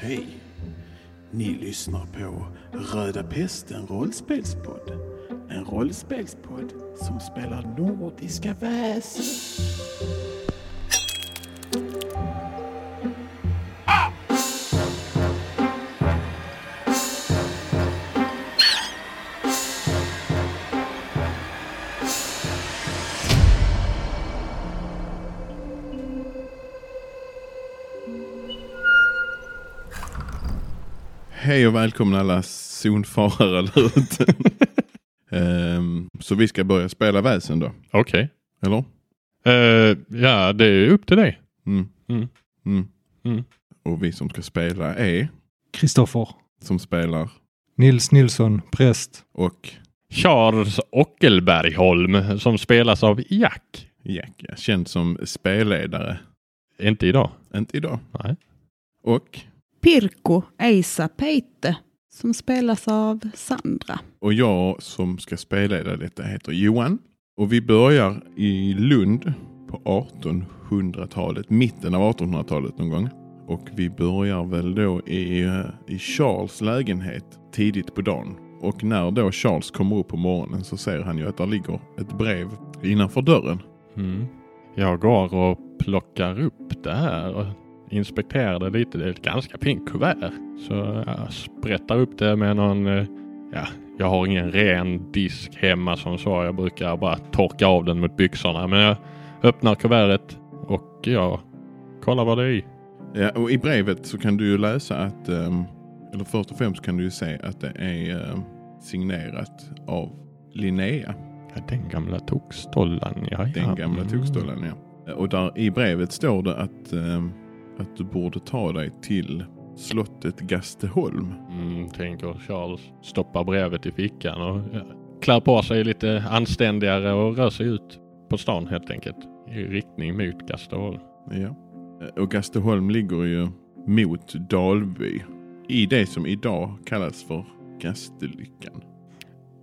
Hej! Ni lyssnar på Röda Pesten rollspelspodd. En rollspelspodd som spelar nordiska väsen. Och välkomna alla zonfarare där ute. Ehm, så vi ska börja spela väsen då, Okej. eller? Eh, ja, det är upp till dig. Mm. Mm. Mm. Mm. Och vi som ska spela är, Kristoffer. som spelar Nils Nilsson, präst. och Charles Ockelbergholm som spelas av Jack. Jack, ja, känd som spelledare. Inte idag. Inte idag. Nej. Och, Pirko Eisa Peite som spelas av Sandra. och jag som ska spelleda detta heter Johan. Och vi börjar i Lund på 1800-talet, mitten av 1800-talet någon gång. Och vi börjar väl då i, i Charles lägenhet tidigt på dagen. Och när då Charles kommer upp på morgonen så ser han ju att där ligger ett brev innanför dörren. Mm. Jag går och plockar upp det här det lite. Det är ett ganska fint kuvert. Så jag sprättar upp det med någon, eh, ja, jag har ingen ren disk hemma som så. Jag brukar bara torka av den mot byxorna. Men jag öppnar kuvertet och jag kollar vad det är i. Ja, och I brevet så kan du ju läsa att, ehm, eller först och främst kan du ju se att det är ehm, signerat av Linnea. Ja, den gamla tokstollan, ja. Den gamla Mm. tokstollen ja. Och där i brevet står det att, ehm, att du borde ta dig till slottet Gasteholm. Mm, tänker Charles. Stoppar brevet i fickan och klär på sig lite anständigare och rör sig ut på stan helt enkelt. I riktning mot Gasteholm. Ja. Och Gasteholm ligger ju mot Dalby. I det som idag kallas för Gastelyckan.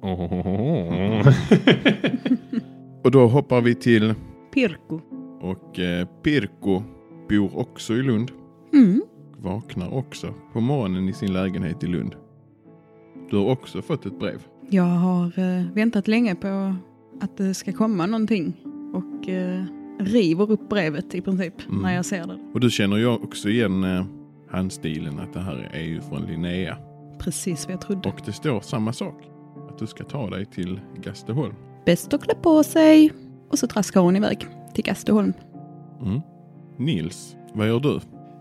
Oh. Och då hoppar vi till Pirko. och eh, Pirko bor också i Lund. Mm. vaknar också på morgonen i sin lägenhet i Lund. Du har också fått ett brev. Jag har eh, väntat länge på att det ska komma någonting och eh, river upp brevet i princip Mm. när jag ser det. Och du känner ju också igen eh, handstilen att det här är ju från Linnea. Precis vad jag trodde. Och det står samma sak. Att du ska ta dig till Gasteholm. Bäst att klä på sig och så traskar hon iväg till Gasteholm. Mm. Nils, vad gör du?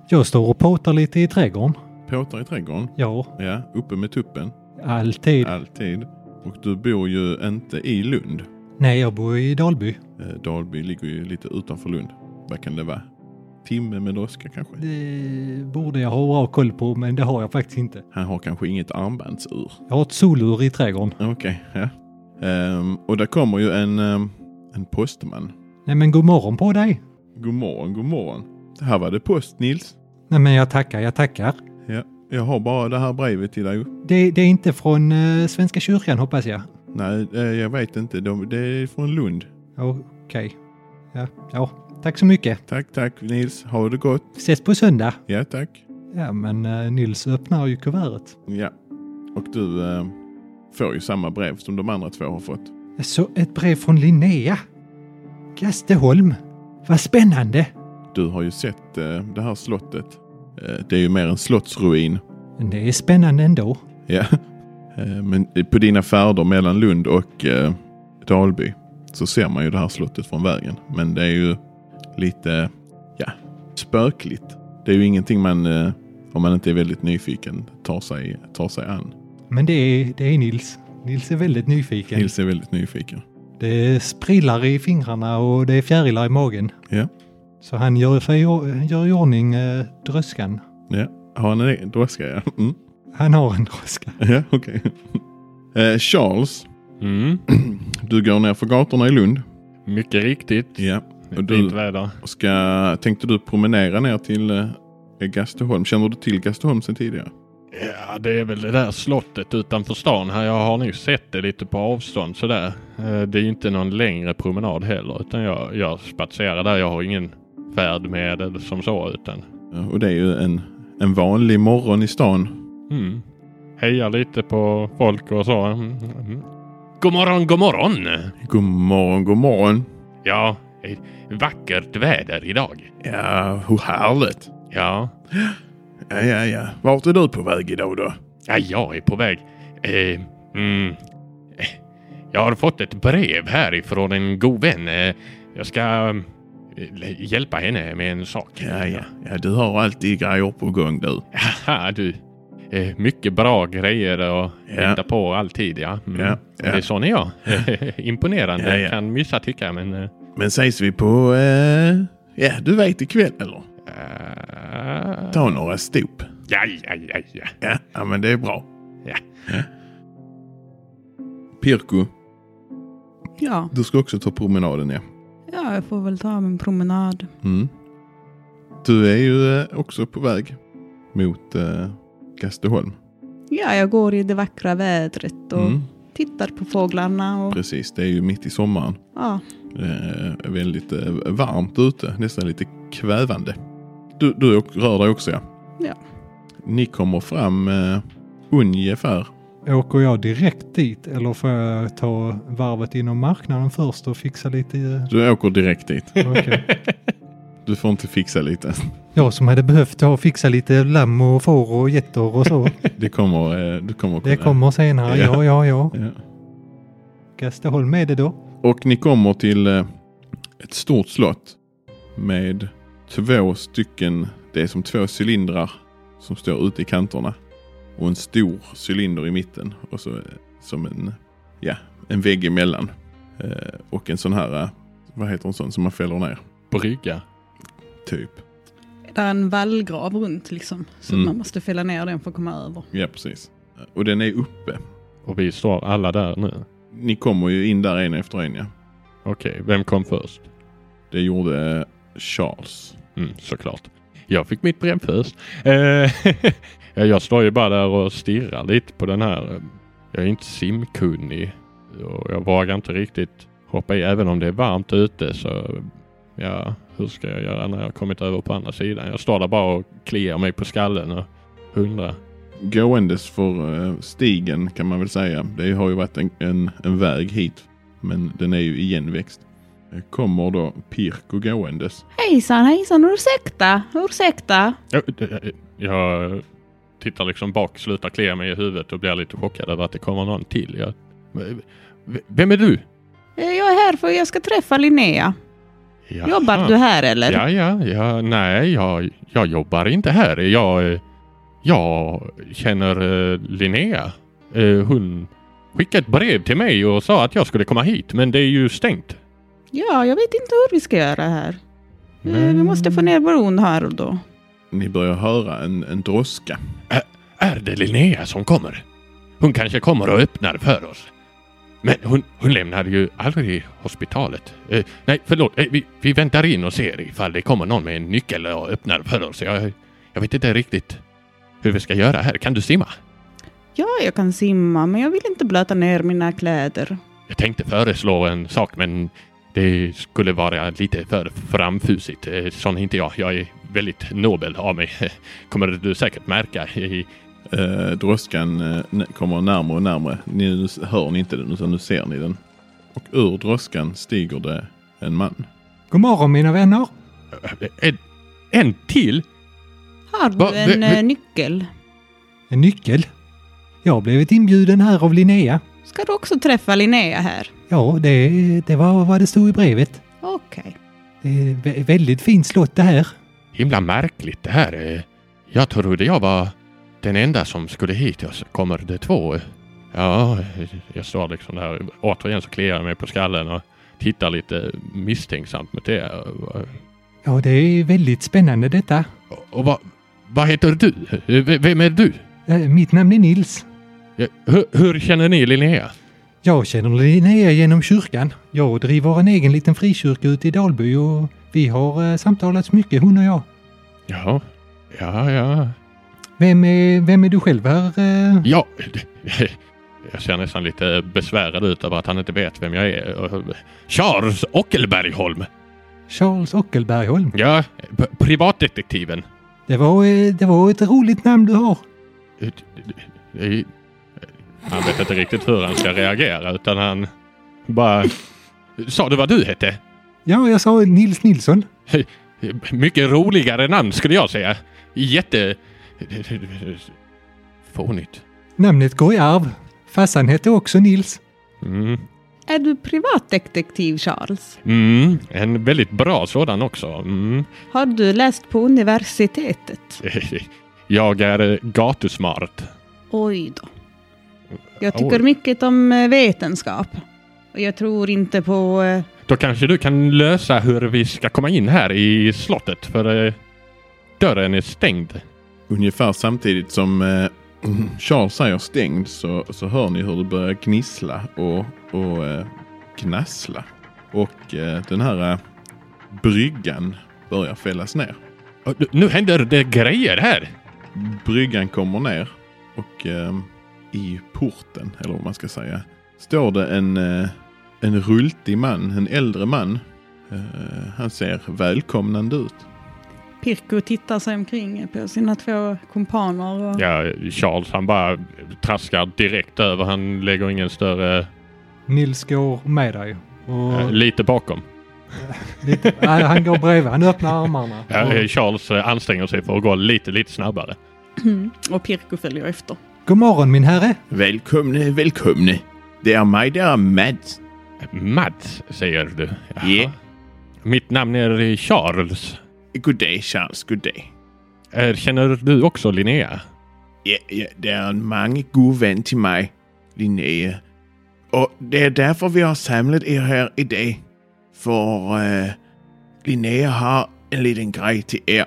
Jag står och påtar lite i trädgården. Påtar i trädgården? Ja, Ja, uppe med tuppen. alltid. Alltid. Och du bor ju inte i Lund. Nej, jag bor i Dalby. Eh, Dalby ligger ju lite utanför Lund. Vad kan det vara? Timme med Oskar kanske? Det borde jag ha bra koll på, men det har jag faktiskt inte. Han har kanske inget armbandsur. Jag har ett solur i trädgården. Okej, ja. Ehm, och där kommer ju en, ehm, en postman. Nej, men god morgon på dig. God morgon, god morgon. Det här var det post Nils. Nej, men jag tackar, jag tackar. Ja, jag har bara det här brevet till dig. Det, det är inte från eh, Svenska kyrkan hoppas jag. Nej, eh, jag vet inte. De, det är från Lund. Okej. Ja, ja, tack så mycket. Tack, tack Nils. Ha det gott. Ses på söndag. Ja, tack. Ja, men eh, Nils öppnar ju kuvertet. Ja. Och du eh, får ju samma brev som de andra två har fått. Så ett brev från Linnea. Gasteholm. Vad spännande. Du har ju sett eh, det här slottet. Eh, det är ju mer en slottsruin. Men det är spännande ändå. Ja. Eh, Men på dina färder mellan Lund och eh, Dalby så ser man ju det här slottet från vägen. Men det är ju lite, ja, spökligt. Det är ju ingenting man, eh, om man inte är väldigt nyfiken, tar sig, tar sig an. Men det är, det är Nils. Nils är väldigt nyfiken. Nils är väldigt nyfiken. Det sprillar i fingrarna och det är fjärilar i magen. Ja. Så han gör, sig, gör i ordning eh, dröskan. Ja, har han en egen droska? Ja, mm. Han har en dröska. ja okej. Eh, Charles, Mm, du går ner för gatorna i Lund. mycket riktigt. Ja. Och du- Fint väder. Ska, tänkte du promenera ner till eh, Gasteholm? Känner du till Gasteholm sedan tidigare? Ja, det är väl det där slottet utanför stan här. Jag har nog sett det lite på avstånd sådär. Eh, Det är ju inte någon längre promenad heller utan jag, jag spatserar där. Jag har ingen färdmedel som så utan Och det är ju en, en vanlig morgon i stan. Mm. Hejar lite på folk och så. Mm. mm. God morgon, god morgon! God morgon, god morgon. Ja, vackert väder idag. Ja, hur härligt. Ja, Ja, ja, ja. Vart är du på väg idag då? ja jag är på väg. Eh, mm. Jag har fått ett brev härifrån en god vän. Eh, Jag ska eh, hjälpa henne med en sak. Ja, ja. Ja, du har alltid grejer på gång du. Haha, du. Eh, Mycket bra grejer att Ja. hitta på alltid, ja. Mm. Ja, ja. Det är sån är jag. Imponerande Ja, ja. kan vissa tycka, men... Men ses vi på, ja du vet ikväll eller? Eh, Ta några stop. Ja, ja, ja, ja. Ja, ja men det är bra. Ja. Pirko, Ja. du ska också ta promenaden ja. ja, jag får väl ta min promenad. Mm. Du är ju eh, också på väg mot eh, Gasteholm. Ja, jag går i det vackra vädret och Mm. tittar på fåglarna. Och, Precis, det är ju mitt i sommaren. ja. Det är väldigt eh, varmt ute, nästan lite kvävande. Du, du rör dig också ja? Ja. Ni kommer fram eh, ungefär. Åker jag direkt dit eller får jag ta varvet inom marknaden först och fixa lite? eh, Du åker direkt dit. Okej. Du får inte fixa lite. Jag som hade behövt ha fixa lite lamm och får och getter och så. Det kommer, eh, du kommer Det kommer senare. Ja, ja, ja. Ja. Gasteholm är det då. Och ni kommer till eh, ett stort slott med två stycken, det är som två cylindrar som står ute i kanterna. Och en stor cylinder i mitten och så eh, som en, ja, en vägg emellan. Eh, och en sån här, eh, vad heter en sån som man fäller ner? Brygga. Typ. Det är en vallgrav runt liksom. Så Mm. man måste fälla ner den för att komma över. Ja, precis. Och den är uppe. Och vi står alla där nu. Ni kommer ju in där en efter en ja. Okej, vem kom först? Det gjorde eh, Charles. Mm, såklart. Jag fick mitt brev först. Eh, jag står ju bara där och stirrar lite på den här. Jag är inte simkunnig och jag vågar inte riktigt hoppa i även om det är varmt ute så ja, hur ska jag göra när jag har kommit över på andra sidan? Jag står där bara och kliar mig på skallen och undrar. gåendes för eh, stigen kan man väl säga. Det har ju varit en, en, en väg hit. Men den är ju igenväxt. Eh, Kommer då Pirko gåendes. Hejsan, hejsan, ursäkta, ursäkta. Jag, jag tittar liksom bak, slutar klia mig i huvudet och blir lite chockad över att det kommer någon till. Jag, vem är du? Eh, Jag är här för jag ska träffa Linnea. Jaha. Jobbar du här eller? Ja, ja, ja, nej, jag, jag jobbar inte här. Jag, eh, jag känner uh, Linnea. Eh, hon skickade ett brev till mig och sa att jag skulle komma hit, men det är ju stängt. Ja, jag vet inte hur vi ska göra här. Eh, Vi Men- måste få ner bron här och då. Ni börjar höra en, en droska. Är det Linnea som kommer? Hon kanske kommer och öppnar för oss. Men hon, hon lämnade ju aldrig hospitalet. Eh, nej, förlåt. Eh, vi, vi väntar in och ser ifall det kommer någon med en nyckel och öppnar för oss. Jag, jag vet inte riktigt hur vi ska göra här. Kan du simma? Ja, jag kan simma, men jag vill inte blöta ner mina kläder. Jag tänkte föreslå en sak, men det skulle vara lite för framfusigt. Eh, Sån är inte jag. Jag är väldigt nobel av mig. Kommer du säkert märka. i- Eh, droskan eh, kommer närmare och närmare. Ni nu hör ni inte den utan nu ser ni den. Och ur droskan stiger det en man. God morgon mina vänner. En, en till? Har du Va, en vi- vi- eh, nyckel? En nyckel. Jag har blivit inbjuden här av Linnea. Ska du också träffa Linnea här? Ja, det, det var vad det stod i brevet. Okej. Det är vä- väldigt fint slott det här. Himla märkligt det här. Jag trodde jag var den enda som skulle hit och så kommer det två. Ja, jag står liksom där. Återigen så kliar jag mig på skallen och tittar lite misstänksamt mot det. Ja, det är väldigt spännande detta. Och, och vad, vad heter du? V- Vem är du? Eh, Mitt namn är Nils. Hur, hur känner ni Linnea? Jag känner Linnea genom kyrkan. Jag driver en egen liten frikyrka ute i Dalby och vi har eh, samtalats mycket hon och jag. Ja, ja, ja. Vem är, vem är du själv här? eh? Ja, jag ser nästan lite besvärad ut över att han inte vet vem jag är. Charles Ockelbergholm. Charles Ockelbergholm. Ja, privatdetektiven. Det var, eh, det var ett roligt namn du har. Han vet inte riktigt hur han ska reagera utan han bara... Sa du vad du hette? Ja, jag sa Nils Nilsson. Mycket roligare namn skulle jag säga. Jätte... Fånigt. Namnet går i arv. Farsan hette också Nils. Mm. Är du privatdetektiv Charles? Mm. En väldigt bra sådan också. Mm. Har du läst på universitetet? Jag är gatusmart. Oj då. Jag tycker mycket om eh, vetenskap. Och jag tror inte på... eh, Då kanske du kan lösa hur vi ska komma in här i slottet för eh, dörren är stängd. Ungefär samtidigt som eh, Charles säger stängd så, så hör ni hur det börjar gnissla och, och eh, knassla. Och eh, den här eh, bryggan börjar fällas ner. Nu händer det grejer här. Bryggan kommer ner och eh, i porten, eller vad man ska säga, står det en, eh, en rultig man, en äldre man. Eh, han ser välkomnande ut. Pirko tittar sig omkring på sina två kumpaner. Och... Ja, Charles han bara traskar direkt över. Han lägger ingen större... Nils går med dig. Och lite bakom. lite, nej, han går bredvid. Han öppnar armarna. Ja, Och, Charles anstränger sig för att gå lite, lite snabbare. och Pirko följer efter. God morgon min herre. Välkomne, välkomne. Det är mig där, Mads. Mats, säger du. Ja. Mitt namn är Charles. God dag, Charles. God dag. Känner du också Linnea? Ja, ja, det är en mange gode vän till mig, Linnea. Och det är därför vi har samlat er här idag. För uh, Linnea har en liten grej till er.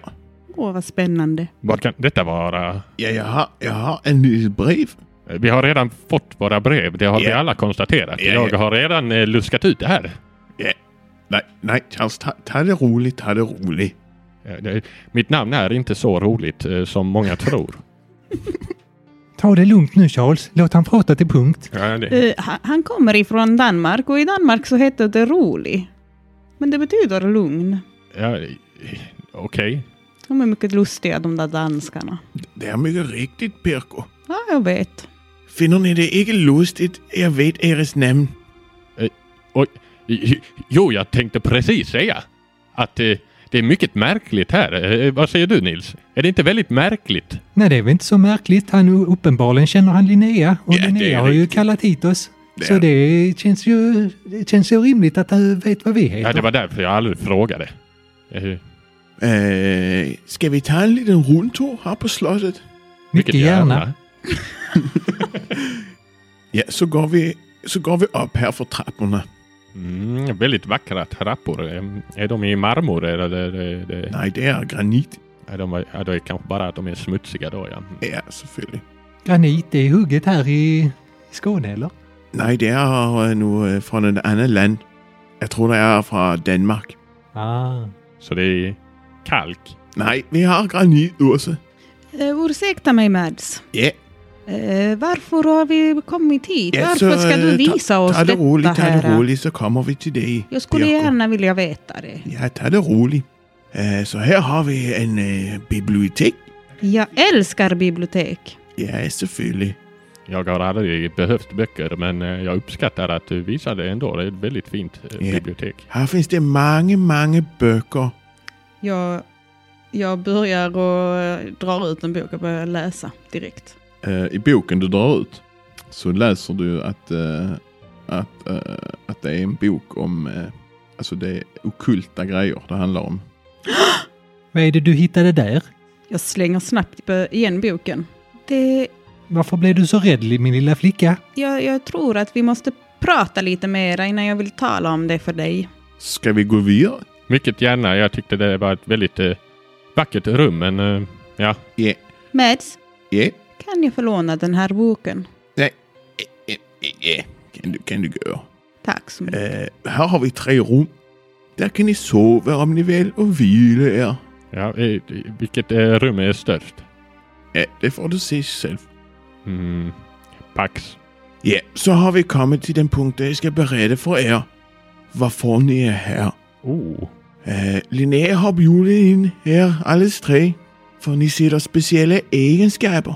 Åh, vad spännande. Vad kan detta vara? Ja, jag har, jag har en litet brev. Eh, Vi har redan fått våra brev. Det har vi Ja. alla konstaterat. Ja, Jag ja. har redan eh, luskat ut det här. Ja. Nej, nej, Charles, ta, ta det roligt, ta det roligt. Eh, det- Mitt namn är inte så roligt eh, som många tror. Ta det lugnt nu Charles. Låt han prata till punkt. Ja, det, Eh, han, kommer ifrån Danmark och i Danmark så heter det rolig. Men det betyder lugn. ja, Okej. De är mycket lustiga de där danskarna. Det är mycket riktigt, Pirko. Ja, jag vet. Finner ni det inte lustigt? Jag vet eres namn. I- Jo, jag tänkte precis säga att eh, det är mycket märkligt här. Eh, vad säger du Nils? Är det inte väldigt märkligt? Nej, det är väl inte så märkligt. Han uppenbarligen känner han Linnea och Ja, Linnea har ju kallat hit oss. Det Så det känns ju, det känns ju rimligt att du vet vad vi heter. Ja, det var därför jag aldrig frågade. Eh, Uh, ska vi ta en liten rundtur här på slottet? Mycket gärna. Ja, så går vi, så går vi upp här för trapporna. Mm, väldigt vackra trappor. Är de i marmor eller? Det, det, Nej, det är granit. är de, ja, det är kanske bara att de är smutsiga då ja. Ja, selvfølgelig. Granit, det är hugget här i, Skåne eller? Nej, det är uh, nu uh, från ett annat land. Jag tror det är från Danmark. Ah. Så det är kalk. Nej, vi har granit också. Eh, ursäkta mig Mads. Ja, Eh, varför har vi kommit hit? Ja, varför ska du eh, visa oss ta det detta roligt, ta det roligt så kommer vi till dig. Jag skulle Pirko. gärna vilja veta det. Ja, ta det roligt. Uh, så här har vi en uh, bibliotek. Jag älskar bibliotek. Ja, selvfølgelig. Jag har aldrig behövt böcker men jag uppskattar att du visade ändå. Det är ett väldigt fint Ja. bibliotek. Här finns det mange, mange böcker. Jag, jag börjar och eh, drar ut en bok och börjar läsa direkt. Eh, I boken du drar ut så läser du att, eh, att, eh, att det är en bok om, eh, alltså det är okulta grejer det handlar om. Vad är det du hittade där? Jag slänger snabbt på- igen boken. Det, Varför blev du så rädd min lilla flicka? jag, jag tror att vi måste prata lite mer innan jag vill tala om det för dig. Ska vi gå vidare? Mycket gärna. Jag tyckte det var ett väldigt eh, vackert rum men eh, ja. Ja, Mads, ja, kan jag få låna den här boken? ja, ja, ja. Kan du, kan du gå. Tack så mycket. Eh, här har vi tre rum. Där kan ni sova om ni vill och vila er. ja eh, vilket eh, rum är störst? Ja, det får du se själv. Mm, Pax. Ja, så har vi kommit till den punkt där jag ska berätta för er varför ni är här. Oh. Uh, Linnea har bjudit in er alldeles tre For ni sitter specielle egenskaber.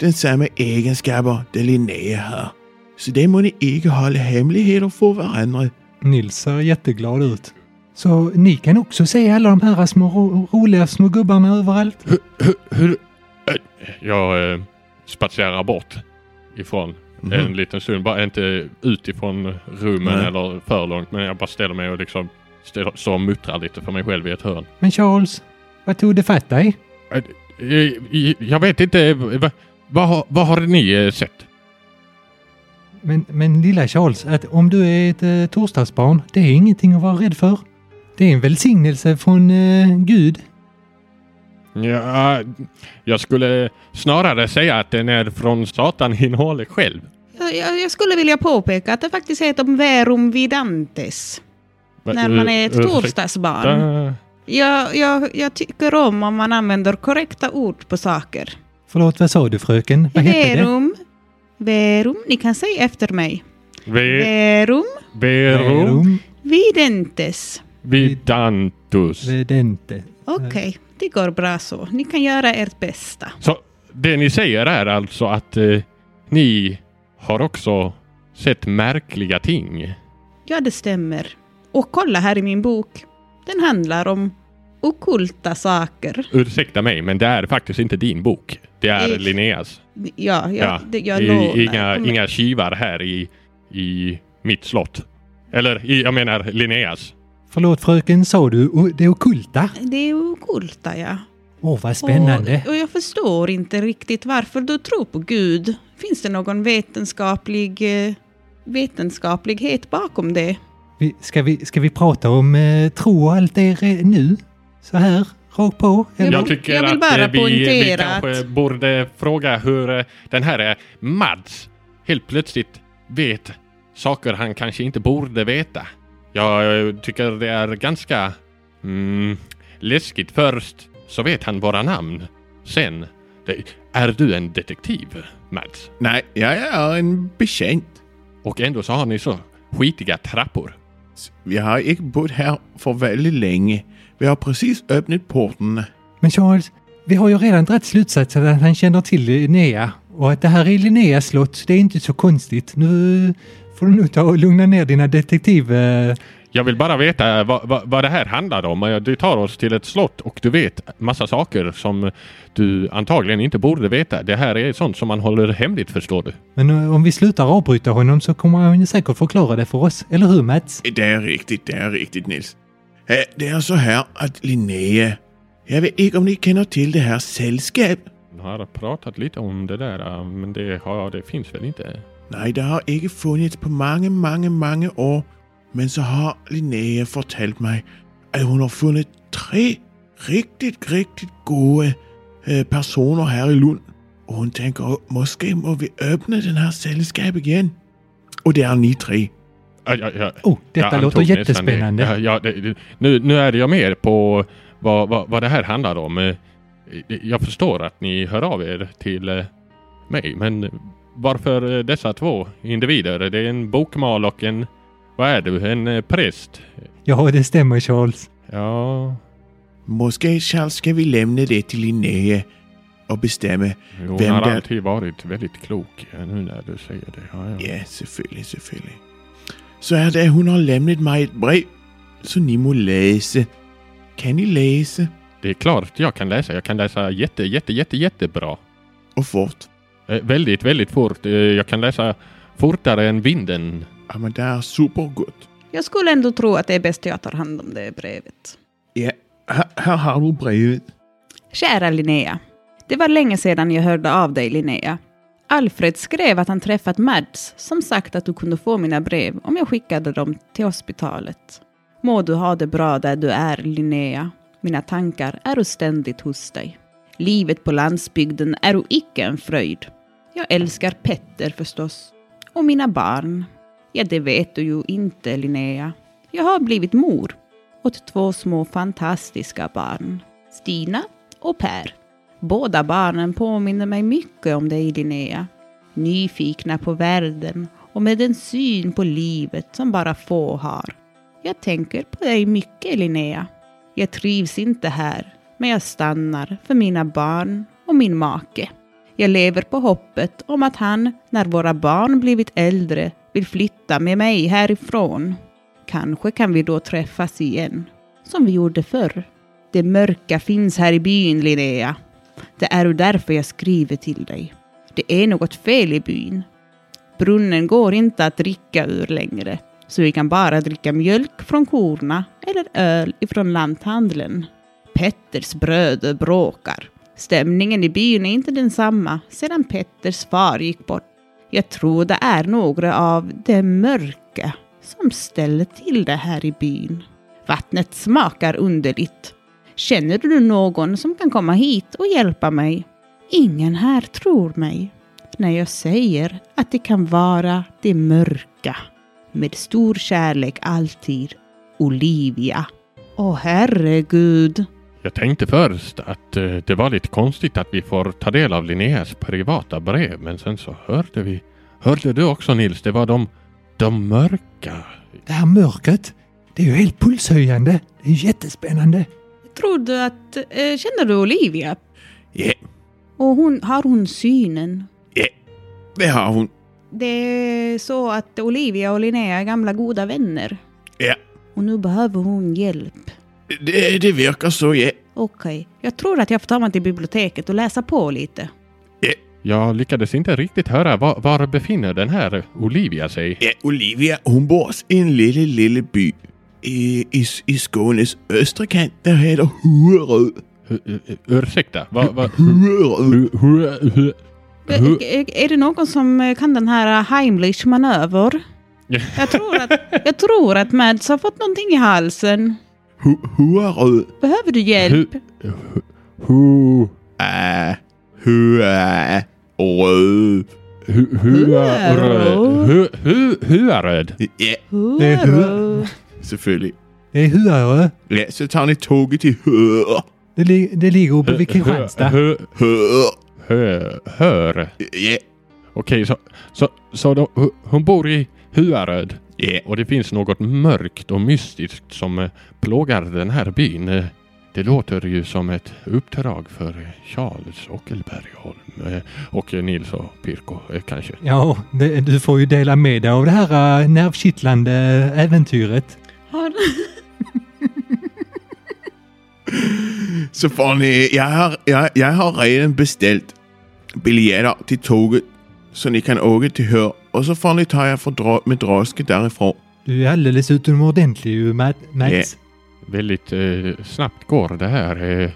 Den samme egenskaber, det Linnea har. Så det må ni ikke holde hemmeligheter for hverandre. Nils ser jätteglad ut. Så ni kan också se alla de här små ro roliga små gubbarna överallt? Hur... hur jag eh, spatserar bort ifrån Mhm. en liten stund. Bara inte utifrån rummen Nej. eller för långt. Men jag bara ställer mig och liksom och muttrar lite för mig själv i ett hörn. Men Charles, vad tog det fatt dig? Jag vet inte. Vad, vad, har- vad har ni eh, sett? Men, men lilla Charles, att om du är ett eh, torsdagsbarn, det är ingenting att vara rädd för. Det är en välsignelse från eh, Gud. Ja, jag skulle snarare säga att den är från Satan innehållet själv. Jag, jag, jag skulle vilja påpeka att det faktiskt heter verum vidantes när man är ett torsdagsbarn. Jag, jag, jag tycker om om man använder korrekta ord på saker. Förlåt, vad sa du fröken? Vad hette det? Verum, verum, ni kan säga efter mig. Ve- Verum Verum videntes. vidantus. Vedente. Okej, det går bra så. Ni kan göra ert bästa. Så det ni säger är alltså att eh, ni har också sett märkliga ting? Ja, det stämmer. Och kolla här i min bok. Den handlar om okulta saker. Ursäkta mig, men det är faktiskt inte din bok. Det är Nej. Linneas. Ja, jag, Ja, det, jag I, lovar. inga, Om- inga tjuvar här i, i mitt slott. Eller i, jag menar Linneas. Förlåt fröken, sa du det ockulta? Det är okulta, ja. Åh, vad spännande. Och, och jag förstår inte riktigt varför du tror på Gud. Finns det någon vetenskaplig eh, vetenskaplighet bakom det? Vi, ska, vi, ska vi prata om eh, tro och allt det re- nu? Så här, rakt på? Eller? Jag tycker jag vill att bara eh, vi, vi kanske att- borde fråga hur eh, den här eh, Mads helt plötsligt vet saker han kanske inte borde veta. Jag eh, tycker det är ganska mm, läskigt. Först så vet han våra namn. Sen, det, är du en detektiv, Mads? Nej, jeg er en betjent. Och ändå så har ni så skitiga trappor. Vi har ikke bott här for veldig længe. Vi har precis öppnat porten. Men Charles, vi har ju redan dragit slutsatsen att han känner till Linnea. Och att det här är Linneas slott, det är inte så konstigt. Nu får du nog ta och lugna ner dina detektiv... Eh, Eh, Jag vill bara veta vad, vad, vad det här handlar om. Du tar oss till ett slott och du vet massa saker som du antagligen inte borde veta. Det här är sånt som man håller hemligt förstår du. men eh, om vi slutar avbryta honom så kommer han säkert förklara det för oss. Eller hur Mats? Det er rigtigt, det er rigtigt, Nils. Eh, Det er så her, at Linnea... Jeg ved ikke, om ni kender til det her selskab. Jag har pratat lite om det där men det, har, det finns väl inte? Nej, det har ikke funnits på mange, mange, mange år. Men så har Linnea fortalt mig, at hun har fundet tre riktigt, riktigt gode øh, personer her i Lund. Og hun tænker, måske må vi åbne den her selskab igen. Og det er ni tre. Ja, ja, ja. Oh, detta Jag låter jättespännande. Det. Ja, ja, det, det, nu, nu är jag med på vad, vad, vad det här handlar om. Eh, Jag förstår att ni hör av er till mig, men varför dessa två individer? Det är en bokmal och en... Vad är du? En eh, präst? Ja, det stämmer Charles. Ja... Måske, Charles, skal vi lämne det till Linnea og bestemme. Hon Vem har det- alltid varit väldigt klok nu när du säger det. Ja, ja. Ja, selvfølgelig, selvfølgelig. Så er det, hun har lämnet mig et brev, så ni må læse. Kan ni læse? Det är klart jag kan läsa. Jag kan läsa jätte, jätte, jätte, jättebra. Og fort. Eh, väldigt, väldigt fort. Eh, jag kan läsa fortare än vinden. Jamen, det er super godt. Jag skulle ändå tro att det är bäst jag tar hand om det brevet. Ja, her har du brevet. Kära Linnea. Det var länge sedan jag hörde av dig, Linnea. Alfred skrev att han träffat Mads som sagt att du kunde få mina brev om jag skickade dem till hospitalet. Må du ha det bra där du är, Linnea. Mina tankar är ständigt hos dig. Livet på landsbygden är icke en fröjd. Jag älskar Petter förstås. Och mina barn. Ja, det vet du ju inte, Linnea. Jag har blivit mor åt två små fantastiska barn. Stina och Per. Båda barnen påminner mig mycket om dig, Linnea. Nyfikna på världen och med en syn på livet som bara få har. Jag tänker på dig mycket, Linnea. Jag trivs inte här, Men jag stannar för mina barn och min make. Jag lever på hoppet om att han, när våra barn blivit äldre, vill flytta med mig härifrån. Kanske kan vi då träffas igen, som vi gjorde förr. Det mörka finns här i byn, Linnea. Det är därför jag skriver till dig. Det är något fel i byn. Brunnen går inte att dricka ur längre, så vi kan bara dricka mjölk från korna eller öl ifrån lanthandeln. Petters bröder bråkar. Stämningen i byn är inte densamma sedan Petters far gick bort. Jag tror det är några av det mörka som ställer till det här i byn. Vattnet smakar underligt. Känner du någon som kan komma hit och hjälpa mig? Ingen här tror mig när jag säger att det kan vara det mörka. Med stor kärlek alltid. Olivia. Åh herregud. Jag tänkte först att eh, det var lite konstigt att vi får ta del av Linneas privata brev, men sen så hörde vi... Hörde du också Nils? Det var de, de mörka. Det här mörkret, det är ju helt pulshöjande. Det är jättespännande. Tror du att... Eh, känner du Olivia? Ja, Och hon, har hon synen? det har hon. Det är så att Olivia och Linnea är gamla goda vänner. Ja, Och nu behöver hon hjälp. Det, det verkar så, ja. Okej, jag tror att jag får ta mig till biblioteket och läsa på lite. Jag lyckades inte riktigt höra var, var befinner den här Olivia sig? Ja, Olivia, hon bor i en lille, lille by i, i, i Skånes östra kant. Der heter Huerød. Hu- ur- Ursäkta? Va, va, Huerød. hu, hu, hu, hu, Är, det någon som kan den här Heimlich manöver? Jag tror att, jag tror att Mads har fått någonting i halsen. Hu- Huerød. Behöver du hjälp? hu, hu, Ah, Huerød. hu, hu, Huaröd. hu, hu, Huaröd. Ja, Det är Huarö. selvfølgelig. Det är Huarö. Ja, så tager ni tåget til Huerød. Det, li- det ligger uppe vid Kristianstad. Hö, hör. Ja, Okej, så, så, så då, hon bor i Huaröd ja. och det finns något mörkt och mystiskt som eh, plågar den här byn. Eh, Det låter ju som ett uppdrag för Charles Ockelbergholm eh, och Nils och Pirko kanske. Ja, det, du får ju dela med dig av det här nervkittlande äventyret. Så får ni, jeg har, jeg, jeg har redan beställt biljetter till tåget så ni kan åka till Hör och så får ni ta jer för dra, med draske därifrån. Du är alldeles utomordentlig ju, Mats. Väldigt eh, snabbt går det här. Eh,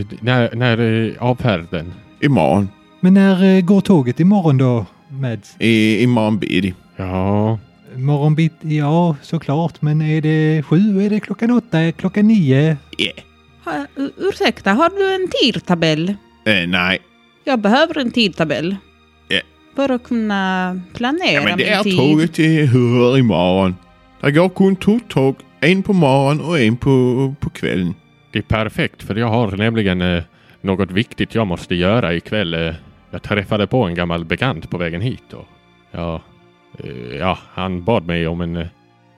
eh, när när eh, avfärden? Imorgon. Men när äh, går tåget imorgon då, Mads? I, imorgon bitti. Ja, Morgonbitti, ja såklart. Men är det sju, är det klockan åtta, är det klockan nio? Ja. har, ur- ursäkta, har du en tidtabell? Øh, nej. Jag behöver en tidtabell. För att kunna planera Ja, men det min är tid. tåget till Hör imorgon. Der går kun to tåg. En på morgonen och en på, på kvällen. det är perfekt för jag har nämligen eh, något viktigt jag måste göra ikväll. Eh, jag träffade på en gammal bekant på vägen hit och ja, eh, ja, han bad mig om en, eh,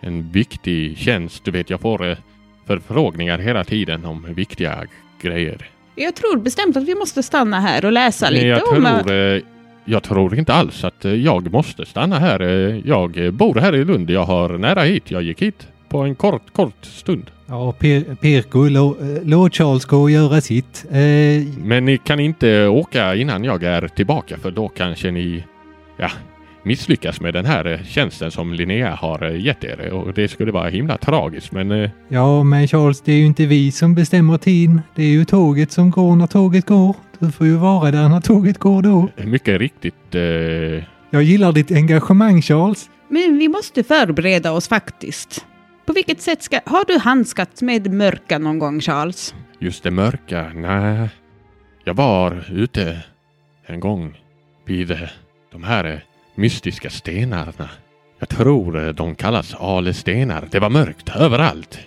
en viktig tjänst. Du vet, jag får eh, förfrågningar hela tiden om viktiga grejer. Jag tror bestämt att vi måste stanna här och läsa lite jag, om... tror, eh, jag tror inte alls att eh, jag måste stanna här. Eh, Jag eh, bor här i Lund. Jag har nära hit. Jag gick hit på en kort, kort stund. Ja, Pir- Pirko, lå- låt Charles gå och göra sitt. Eh, Men ni kan inte åka innan jag är tillbaka för då kanske ni ja, misslyckas med den här eh, tjänsten som Linnea har eh, gett er och det skulle vara himla tragiskt men eh, ja, men Charles, det är ju inte vi som bestämmer tiden. Det är ju tåget som går när tåget går. Du får ju vara där när tåget går då. mycket riktigt eh, Jag gillar ditt engagemang, Charles. Men vi måste förbereda oss faktiskt. På vilket sätt ska... Har du handskats med mörka någon gång, Charles? just det mörka. Nej, jag var ute en gång vid eh, de här eh, mystiska stenarna. Jag tror eh, de kallas alestenar. Det var mörkt överallt.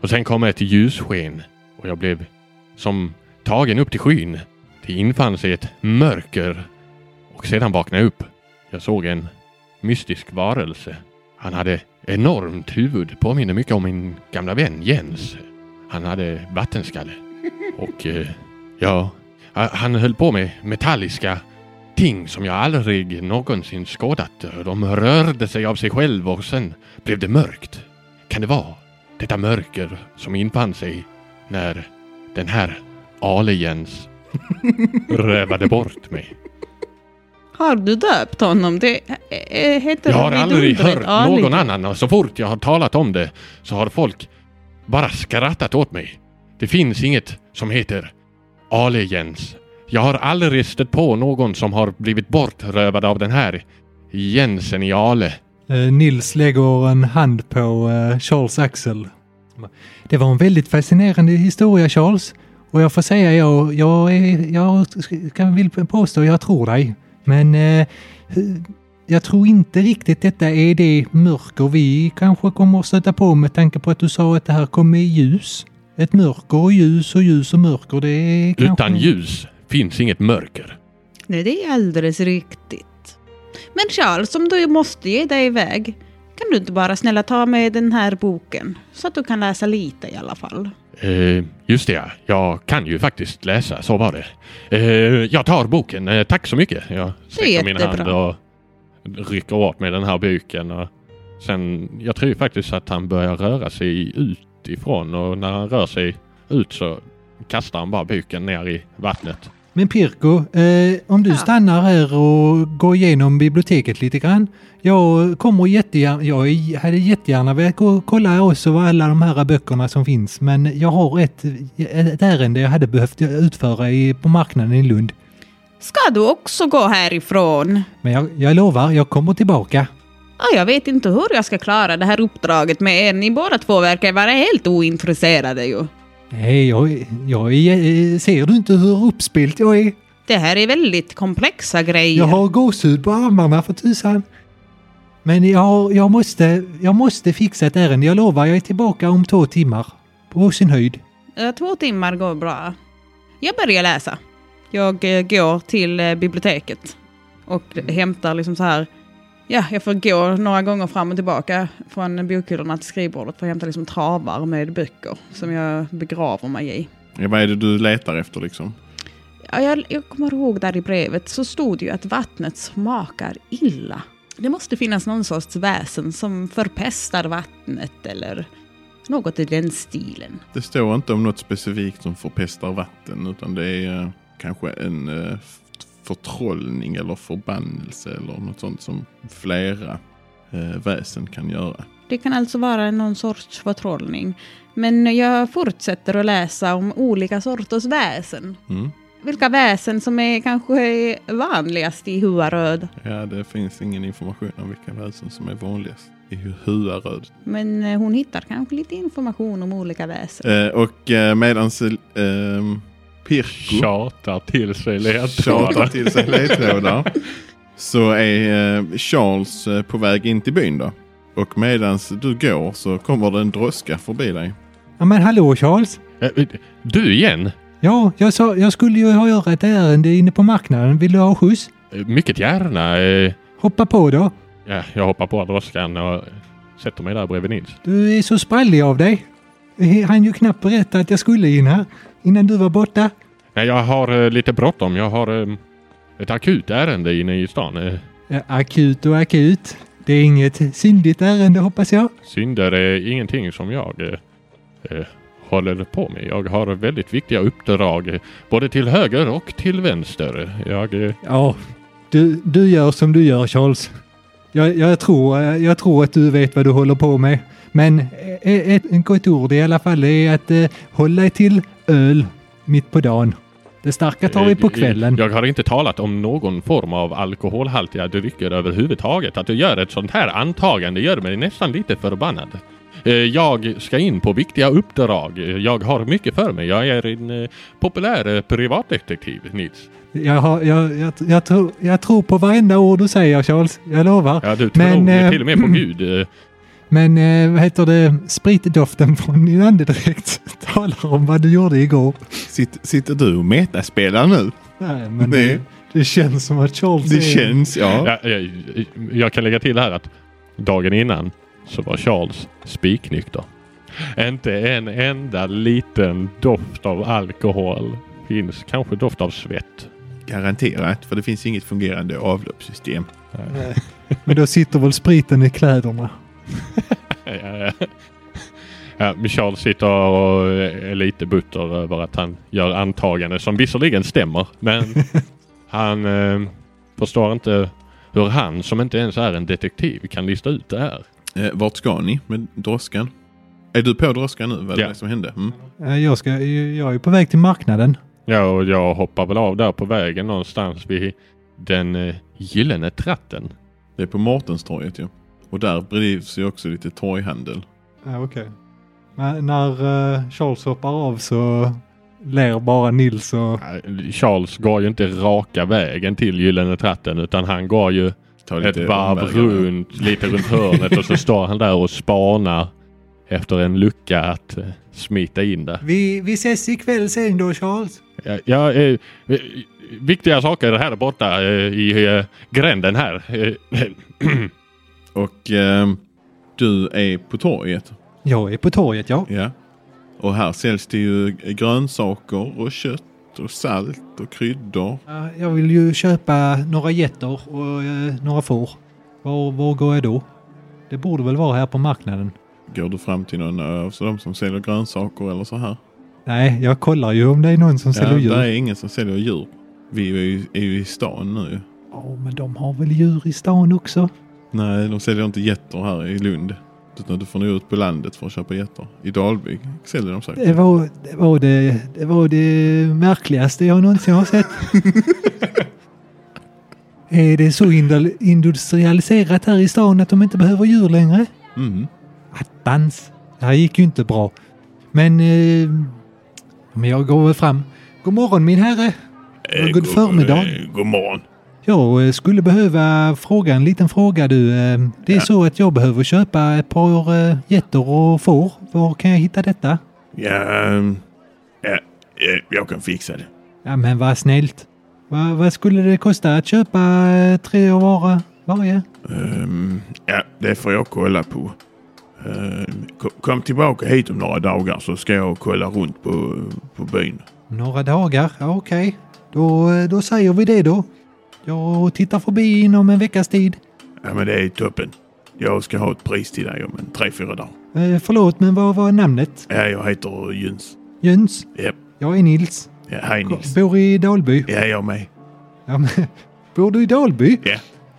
Och sen kom ett ljussken och jag blev som tagen upp till skyn. Det infann sig ett mörker och sedan vaknade jag upp. Jag såg en mystisk varelse. Han hade enormt huvud, påminner mycket om min gamla vän Jens. Han hade vattenskalle. Och eh, ja, han höll på med metalliska ting som jag aldrig någonsin skådat. De rörde sig av sig själva och sen blev det mörkt. Kan det vara detta mörker som infann sig när den här aliens rövade bort mig? Har du döpt honom? Det heter Jag har aldrig hört Ali. någon annan och så fort jag har talat om det så har folk bara skrattat åt mig. Det finns inget som heter Ale Jens. Jag har aldrig stött på någon som har blivit bortrövad av den här Jensen i Ale. Eh, Nils lägger en hand på eh, Charles axel. Det var en väldigt fascinerande historia Charles. Och jag får säga, jag, jag, är, jag kan vill påstå jag tror dig. Men eh, jag tror inte riktigt detta är det mörker vi kanske kommer att stöta på med tanke på att du sa att det här kommer i ljus. Ett mörker och ljus och ljus och mörker det är kanske... Utan ljus finns inget mörker. Nej, det är alldeles riktigt. Men Charles, om du måste ge dig iväg, kan du inte bara snälla ta med den här boken? Så att du kan läsa lite i alla fall. Eh, just det, ja. jag kan ju faktiskt läsa, så var det. Eh, jag tar boken, eh, tack så mycket. Jag sträcker min hand och rycker åt med den här boken. Och sen, jag tror faktiskt att han börjar röra sig utifrån och när han rör sig ut så kastar han bara boken ner i vattnet. Men Pirko, eh, om du Ja. stannar här och går igenom biblioteket lite grann. Jag kommer jättegärna, jag hade jättegärna velat kolla också alla de här böckerna som finns. Men jag har ett, ett ärende jag hade behövt utföra i, på marknaden i Lund. Ska du också gå härifrån? Men jag, jag lovar, jag kommer tillbaka. Ja, jag vet inte hur jag ska klara det här uppdraget med er. Ni båda två verkar vara helt ointresserade ju. Nej, jag, jag är, ser du inte hur uppspelt jag är? Det här är väldigt komplexa grejer. Jag har gåshud på armarna för tusan. Men jag, jag, måste, jag måste fixa ett ärende. Jag lovar, jag är tillbaka om två timmar. På sin höjd. Eh, Två timmar går bra. Jag börjar läsa. Jag eh, går till eh, biblioteket och hämtar liksom så här. Ja, jag får gå några gånger fram och tillbaka från bokhyllorna till skrivbordet för att hämta liksom travar med böcker som jag begraver mig i. Ja, vad är det du letar efter liksom? Ja, jag, jag kommer ihåg där i brevet så stod det ju att vattnet smakar illa. Det måste finnas någon sorts väsen som förpestar vattnet eller något i den stilen. Det står inte om något specifikt som förpestar vatten utan det är eh, kanske en eh, förtrollning eller förbannelse eller något sånt som flera eh, väsen kan göra. Det kan alltså vara någon sorts förtrollning. Men jag fortsätter att läsa om olika sorters väsen. Mm. Vilka väsen som är kanske vanligast i Huaröd. Ja, det finns ingen information om vilka väsen som är vanligast i Huaröd. Men eh, hon hittar kanske lite information om olika väsen. Eh, och eh, medans eh, Pirko Tjatar till sig tjatar ledtrådar. till sig ledtrådar så är eh, Charles eh, på väg in till byn då. Och medans du går så kommer det en droska förbi dig. Ja men hallå Charles! Eh, Du igen? Ja, jag, sa, jag skulle ju ha göra ett ärende inne på marknaden. Vill du ha skjuts? Mycket gärna. Hoppa på då. Ja, jag hoppar på droskan och sätter mig där bredvid Nils. Du är så sprallig av dig. Hann ju knappt berätta att jag skulle in här innan du var borta. Nej, jag har eh, lite bråttom. Jag har eh, ett akut ärende inne i stan. Eh, akut och akut. Det är inget syndigt ärende hoppas jag. Synder är ingenting som jag eh, håller på med. Jag har väldigt viktiga uppdrag både till höger och till vänster. Jag, eh, Ja, du, du gör som du gör Charles. Jag, jag, tror, jag tror att du vet vad du håller på med. Men eh, ett, ett gott ord i alla fall är att eh, hålla dig till öl mitt på dagen. Det starka tar vi på eh, kvällen. Jag har inte talat om någon form av alkoholhaltiga drycker överhuvudtaget. Att du gör ett sånt här antagande gör mig nästan lite förbannad. Eh, Jag ska in på viktiga uppdrag. Eh, Jag har mycket för mig. Jag är en eh, populär eh, privatdetektiv, Nils. Jag, har, jag, jag, jag, tror, jag tror på varenda ord du säger Charles. Jag lovar. Ja, du tror Men, eh, till och med på Gud. Men eh, vad heter det? Spritdoften från din andedräkt talar om vad du gjorde igår. Sitt, sitter du och metaspelar nu? Nej, men Det- det, det känns som att Charles Det är... känns, ja. Ja, jag, jag kan lägga till här att dagen innan så var Charles spiknykter. Inte en enda liten doft av alkohol. Finns kanske doft av svett. Garanterat, för det finns inget fungerande avloppssystem. Men då sitter väl spriten i kläderna. Ja, ja. Ja, Michal sitter och är lite butter över att han gör antaganden som visserligen stämmer. Men han eh, förstår inte hur han som inte ens är en detektiv kan lista ut det här. Eh, vart ska ni med droskan? Är du på droskan nu? Vad är Ja. det som hände? Mm. Eh, Jag, ska, jag är på väg till marknaden. Ja, och jag hoppar väl av där på vägen någonstans vid den eh, gyllene tratten. Det är på Mårtenstorget ju. Och där bedrivs ju också lite torghandel. Ja, okej. Men när eh, Charles hoppar av så ler bara Nils och... Eh, Charles går ju inte raka vägen till gyllene tratten utan han går ju ett varv omvägar. runt, lite runt hörnet och så står han där och spanar efter en lucka att eh, smita in där. Vi, vi ses ikväll sen då Charles. Ja, ja, eh, eh, viktiga saker här borta eh, i eh, gränden här. Eh, Och ehm, du är på torget. Jag är på torget ja. Ja. Och här säljs det ju grönsaker och kött och salt och kryddor. Ja, Jag vill ju köpa några getter och eh, några får. Var, var går jag då? Det borde väl vara här på marknaden. Går du fram till någon av de som säljer grönsaker eller så här? Nej, jag kollar ju om det är någon som Ja, säljer djur. där är ingen som säljer djur. Vi är ju, är ju i stan nu. Ja, men de har väl djur i stan också? Nej, de säljer inte getter här i Lund. Utan du får nog ut på landet för att köpa getter. I Dalby säljer de säkert. Det var det, var det, det, var det märkligaste jag någonsin har sett. är det så industrialiserat här i stan att de inte behöver djur längre? Mm. Attans! Det här gick ju inte bra. Men, eh, men jag går väl fram. God morgon min herre! Eh, god förmiddag. eh, God morgon. Jag eh, skulle behöva fråga en liten fråga du. Eh, Det är Ja. så att jag behöver köpa ett par eh, getter och får. Var kan jag hitta detta? Ja, ehm, ja, eh, jag kan fixa det. Ja men vad snällt. Va, vad skulle det kosta att köpa tre av vara varje? Ehm, ja, det får jag kolla på. Ehm, kom, tillbaka hit om några dagar så ska jag kolla runt på, på byn. Några dagar? Ja, okej. Då, eh, då säger vi det då. Jag tittar förbi inom en veckas tid. Ja, men det är toppen. Jag ska ha ett pris till dig om en tre, fyra dagar. Eh, förlåt, men vad var namnet? Ja, jag heter Jöns. Jöns? Ja, Jag är Nils. ja hej Nils. Bor i Dalby. Ja, jag med. Ja, men, bor du i Dalby? Ja,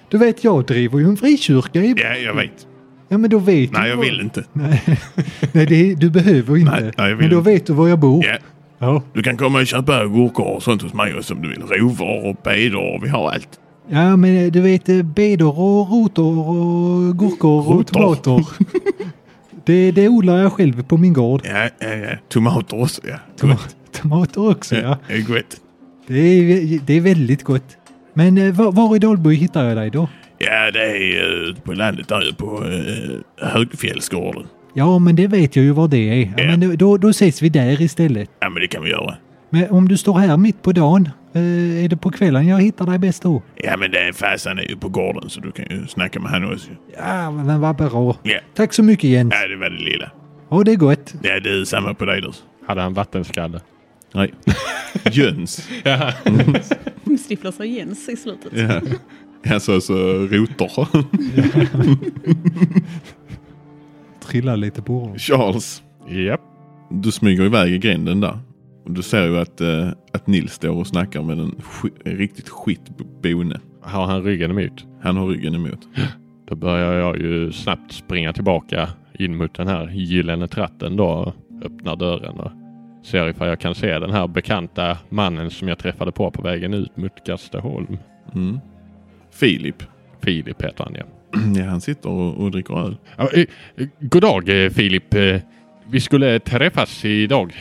Du vet, jag driver ju en frikyrka i... ja jag vet. Ja, men då vet du... Nej, jag var- vill inte. Nej, nej det, du behöver inte. Nej, jag vill men då vet du var jag bor. Ja, Ja. du kan komma och köpa gurkor och sånt hos mig också om du vill. Rovor och beder och vi har allt. Ja, men eh, du vet eh, bedor och rotor och gurkor och tomater. det, det odlar jag själv på min gård. Ja, ja, ja. Tomater också, ja. Toma- Tomater också, ja. Ja, det är gott. Det är, det är väldigt gott. Men eh, var, var i Dalby hittar jag dig då? Ja, det är ute på landet där på Högfjällsgården. Ja, men det vet jag ju vad det är. Ja, Ja. men då- då, ses vi där istället. Ja, men det kan vi göra. Men om du står här mitt på dagen, eh, är det på kvällen jag hittar dig bäst då? Ja, men det är farsan är ju på gården så du kan ju snacka med han också. Ja, men vad bra. Ja, Tack så mycket Jens. ja det var det lilla. Ja, det är gott. Ja, det är samma på dig då. hade han vattenskalle? Nej. Jöns. Ja. Stiflar sig Jens i slutet. Ja. Alltså, så rotor. Trillar lite på honom. Charles. Japp. Du smyger iväg i gränden där. Och du ser ju att, eh, att Nils står och snackar med en, sk- en riktigt skit bone. Har han ryggen emot? Han har ryggen emot. Då börjar jag ju snabbt springa tillbaka in mot den här gyllene tratten då. och Öppnar dörren och ser ifall jag kan se den här bekanta mannen som jag träffade på på vägen ut mot Gasteholm. Mm. Filip. Filip heter han ja. Ja, han sitter och, och dricker öl. eh, god dag eh, Filip. Eh, Vi skulle träffas idag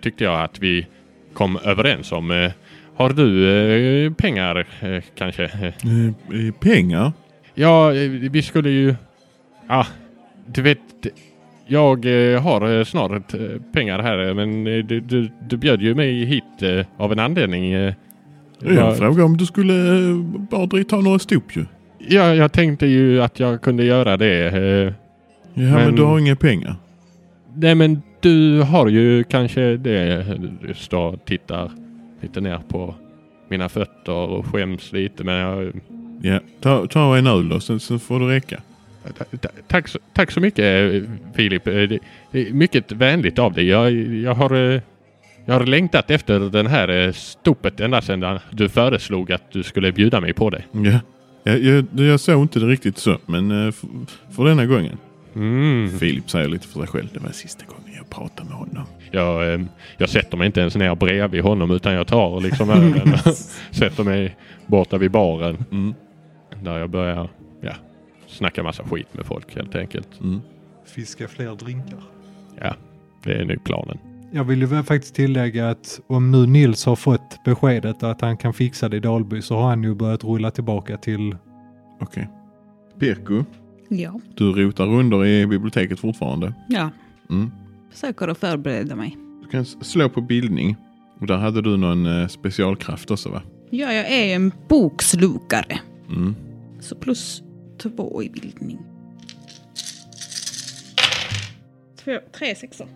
tyckte jag att vi kom överens om. Har du pengar kanske? Pengar? Ja, vi skulle ju... Ja, du vet. Jag har snart pengar här men du, du, du bjöd ju mig hit av en anledning. Jag frågade om du skulle bara ta några stop ju. Ja, jag tänkte ju att jag kunde göra det. eh. Ja, men, Men- du har inga pengar. nej men du har ju kanske det. Du står och tittar lite ner på mina fötter och skäms lite men jag, Ja, ta, ta en öl då, sen, sen får det räcka. Ta- ta- Tack så, tack så mycket Filip. Eh, Det, det är mycket vänligt av dig. Jag, jag, har, eh, jag har längtat efter den här eh, stopet ända sedan du föreslog att du skulle bjuda mig på det. Ja. Jag, jag, jag såg inte det riktigt så, men eh, för, för denna gången. Mm. Filip säger lite för sig själv. Det var sista gången jag pratade med honom. Jag, eh, jag sätter mig inte ens ner bredvid honom utan jag tar liksom ölen och sätter mig borta vid baren. Mm. Där jag börjar ja, snacka massa skit med folk helt enkelt. Mm. Fiska fler drinkar. Ja, det är nu planen. Jag vill ju väl faktiskt tillägga att om nu Nils har fått beskedet att han kan fixa det i Dalby så har han ju börjat rulla tillbaka till... Okej. Pirko, Ja. du rotar runder i biblioteket fortfarande. Ja, Mm. försöker att förbereda mig. Du kan slå på bildning. Och där hade du någon eh, specialkraft också va? Ja, jag är ju en bokslukare. Mm. Så plus två i bildning. Två, tre sexor.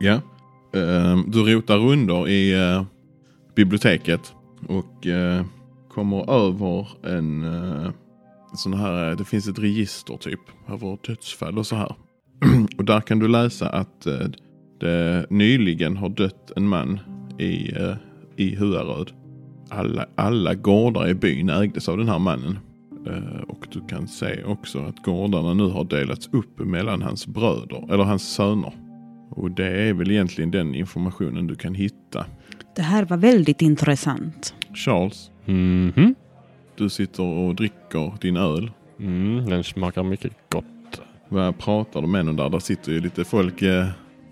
Ja. Ehm, du rotar under i eh, biblioteket och eh, kommer över en eh, sån här, det finns ett register typ över dödsfall och så här. och där kan du läsa att det nyligen har dött en man i, i Huaröd. Alla, alla gårdar i byn ägdes av den här mannen. Och du kan se också att gårdarna nu har delats upp mellan hans bröder, eller hans söner. Och det är väl egentligen den informationen du kan hitta. Det här var väldigt intressant. Charles, Mhm. du sitter och dricker din öl. Mm, den smakar mycket gott. Vad pratar du med någon där? Där sitter ju lite folk eh,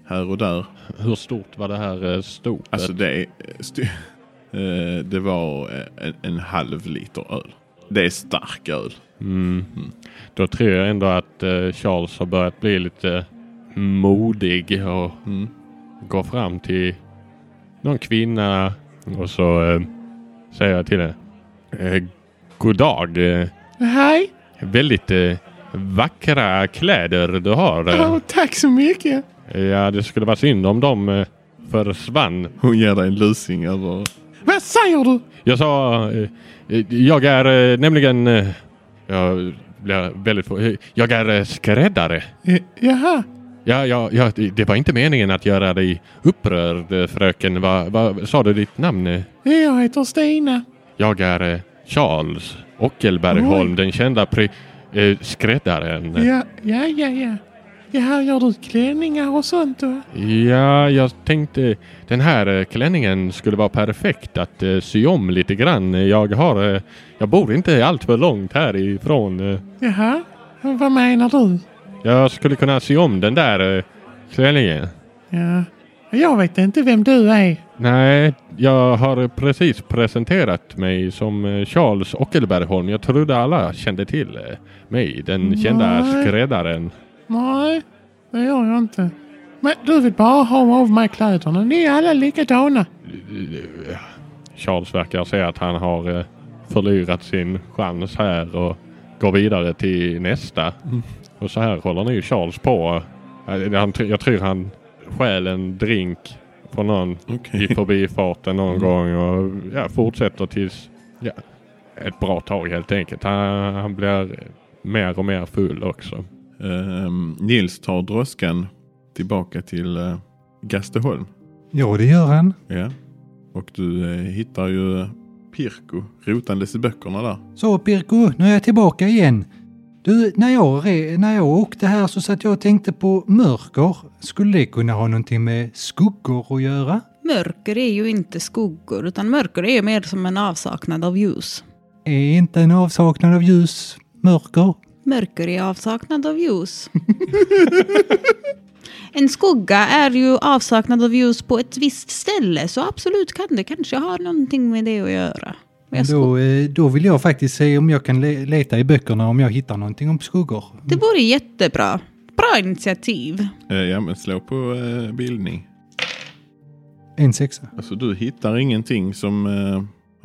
här och där. Hur stort var det här eh, stopet? Alltså det är... st- eh, det var en, en halv liter öl. Det är stark öl. Mm. Då tror jag ändå att eh, Charles har börjat bli lite modig och Mm. går fram till någon kvinna och så eh, säger jag till henne. Eh, God dag. Eh, Hej! väldigt eh, vackra kläder du har. Eh. tack så mycket! Ja, det skulle vara synd om de eh, försvann. Hon ger dig en lusing över... Vad säger du? Jag sa, eh, jag är nämligen, jag blir väldigt, jag är skräddare. Jaha. Ja, ja, ja, det var inte meningen att göra dig upprörd fröken. Vad vad sa du ditt namn? Jag heter Stina. Jag är eh, Charles Ockelbergholm, Oj. den kända pri- eh, skräddaren. Ja, ja, ja, ja. Ja, här gör du klänningar och sånt då? Ja, jag tänkte den här eh, klänningen skulle vara perfekt att eh, sy om lite grann. Jag har, eh, jag bor inte allt för långt härifrån. Jaha, vad menar du? Jag skulle kunna sy om den där eh, klänningen. Ja, jag vet inte vem du är. Nej, jag har precis presenterat mig som eh, Charles Ockelbergholm. Jag trodde alla kände till eh, mig, den kända Nej. skräddaren. Nej, det gör jag inte. Men du vill bara ha av mig kläderna. Ni är alla likadana. Charles verkar säga att han har eh, förlorat sin chans här och går vidare till nästa. Och så här håller nu Charles på. Eh, Han, jag tror han stjäl en drink från någon Okej. i förbifarten någon Mm. gång och ja, fortsätter tills ja, ett bra tag helt enkelt. Han, han blir mer och mer full också. Ehm, Nils tar droskan tillbaka till uh, Gasteholm. Ja, det gör han. Ja. Och du eh, hittar ju Pirko rotandes i böckerna där. Så Pirko, nu är jag tillbaka igen. Du, när jag, när jag åkte här så satt jag och tänkte på mörker. Skulle det kunna ha någonting med skuggor att göra? Mörker är ju inte skuggor, utan mörker är mer som en avsaknad av ljus. Är inte en avsaknad av ljus mörker? Mörker är avsaknad av ljus. en skugga är ju avsaknad av ljus på ett visst ställe, så absolut kan det kanske ha någonting med det att göra. Men Då, eh, då vill jag faktiskt se om jag kan le- leta i böckerna om jag hittar någonting om skuggor. det vore jättebra. Bra initiativ. Eh, ja, men slå på eh, bildning. En sexa. Alltså du hittar ingenting som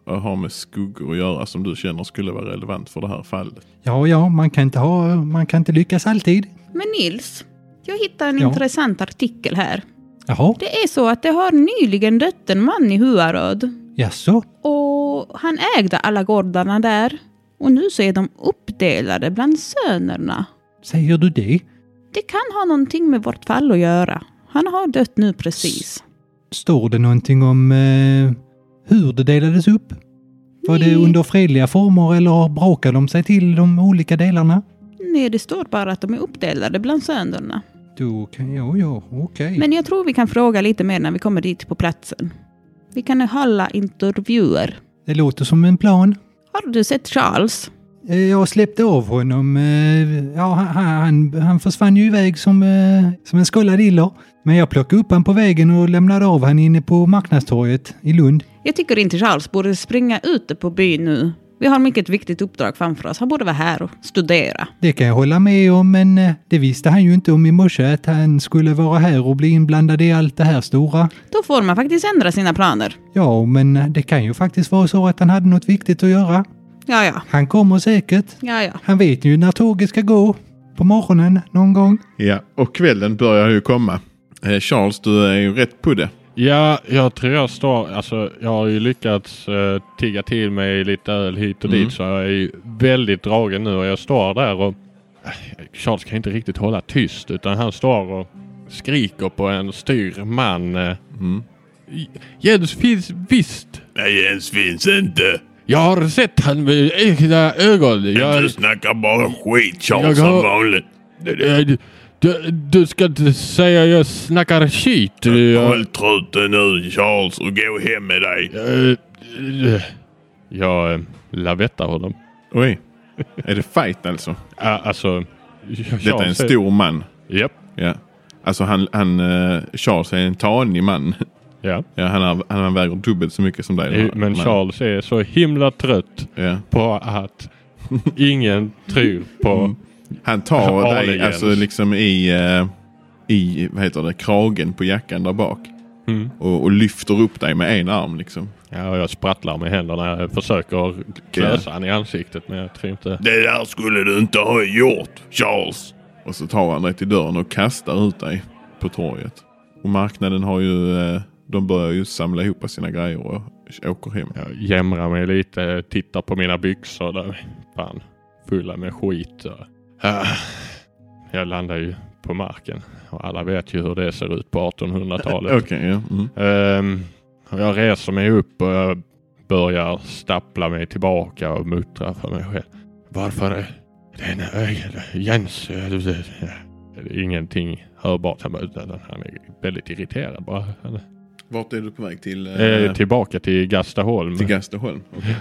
eh, har med skuggor att göra som du känner skulle vara relevant för det här fallet. Ja, ja, man kan inte, ha, man kan inte lyckas alltid. Men Nils, Jag hittade en Ja. intressant artikel här. Jaha, Det är så att det har nyligen dött en man i Huaröd. jaså? Och han ägde alla gårdarna där. Och nu så är de uppdelade bland sönerna. Säger du det? Det kan ha någonting med vårt fall att göra. Han har dött nu precis. Står det någonting om eh, hur det delades upp? Var det under fredliga former eller brakade de sig till de olika delarna? Nej, det står bara att de är uppdelade bland sönerna. Då kan jag, ja, okej. Men jag tror vi kan fråga lite mer när vi kommer dit på platsen. Vi kan hålla intervjuer. Det låter som en plan. Har du sett Charles? Eh, Jag släppte av honom. eh, Ja, han, han, han försvann ju iväg som, eh, som en skållad iller. Men jag plockade upp han på vägen och lämnade av han inne på marknadstorget i Lund. Jag tycker inte Charles borde springa ute på byn nu. Vi har mycket viktigt uppdrag framför oss. Han borde vara här och studera. Det kan jag hålla med om, men eh, det visste han ju inte om i morse att han skulle vara här och bli inblandad i allt det här stora. Då får man faktiskt ändra sina planer. Ja, men eh, det kan ju faktiskt vara så att han hade något viktigt att göra. Ja, ja. Han kommer säkert. Ja, ja. Han vet ju när tåget ska gå. På morgonen någon gång. Ja, och kvällen börjar ju komma. Eh, Charles, du är ju rätt på det. Ja, jag tror jag står, alltså jag har ju lyckats uh, tigga till mig lite öl hit och Mm. dit så jag är ju väldigt dragen nu och jag står där och äh, Charles kan inte riktigt hålla tyst utan han står och skriker på en styr man. Uh, Mm. Jens finns visst. Nej, Jens finns inte. Jag har sett han med egna ögon. Jag, snackar bara skit, Charles, som vanligt. Du, du, ska inte säga jag snackar skit. Jag, truten nu, Charles, och gå hem med dig. jag, jag eh, lavettar honom. Oj, är det fight alltså? Ja, alltså... Detta är en stor man. Japp. Ja. Alltså han, han eh, Charles är en tanig man. Ja. Ja, han, har, han väger dubbelt så mycket som dig. Eh, Men Charles är så himla trött Ja. på att ingen tror på... Han tar dig alltså liksom i, eh, i vad heter det, kragen på jackan där bak. Mm. Och, och lyfter upp dig med en arm liksom. Ja, och jag sprattlar med händerna. Jag försöker klösa han i ansiktet men jag tror inte... Det där skulle du inte ha gjort, Charles. Och så tar han dig till dörren och kastar ut dig på torget. Och marknaden har ju, eh, de börjar ju samla ihop sina grejer och åker hem. Jag jämrar mig lite, tittar på mina byxor där. Fan, fulla med skit. Ah, jag landar ju på marken. Och alla vet ju hur det ser ut på 1800-talet. Okej, ja. Mm. Ehm, jag reser mig upp och jag börjar stappla mig tillbaka och muttra för mig själv. Varför är den Jens? Ingenting hörbart. Han, är väldigt irriterad bara. Vart är du på väg till? Eh, Eh, tillbaka till Gastaholm. till Gasteholm. Okej.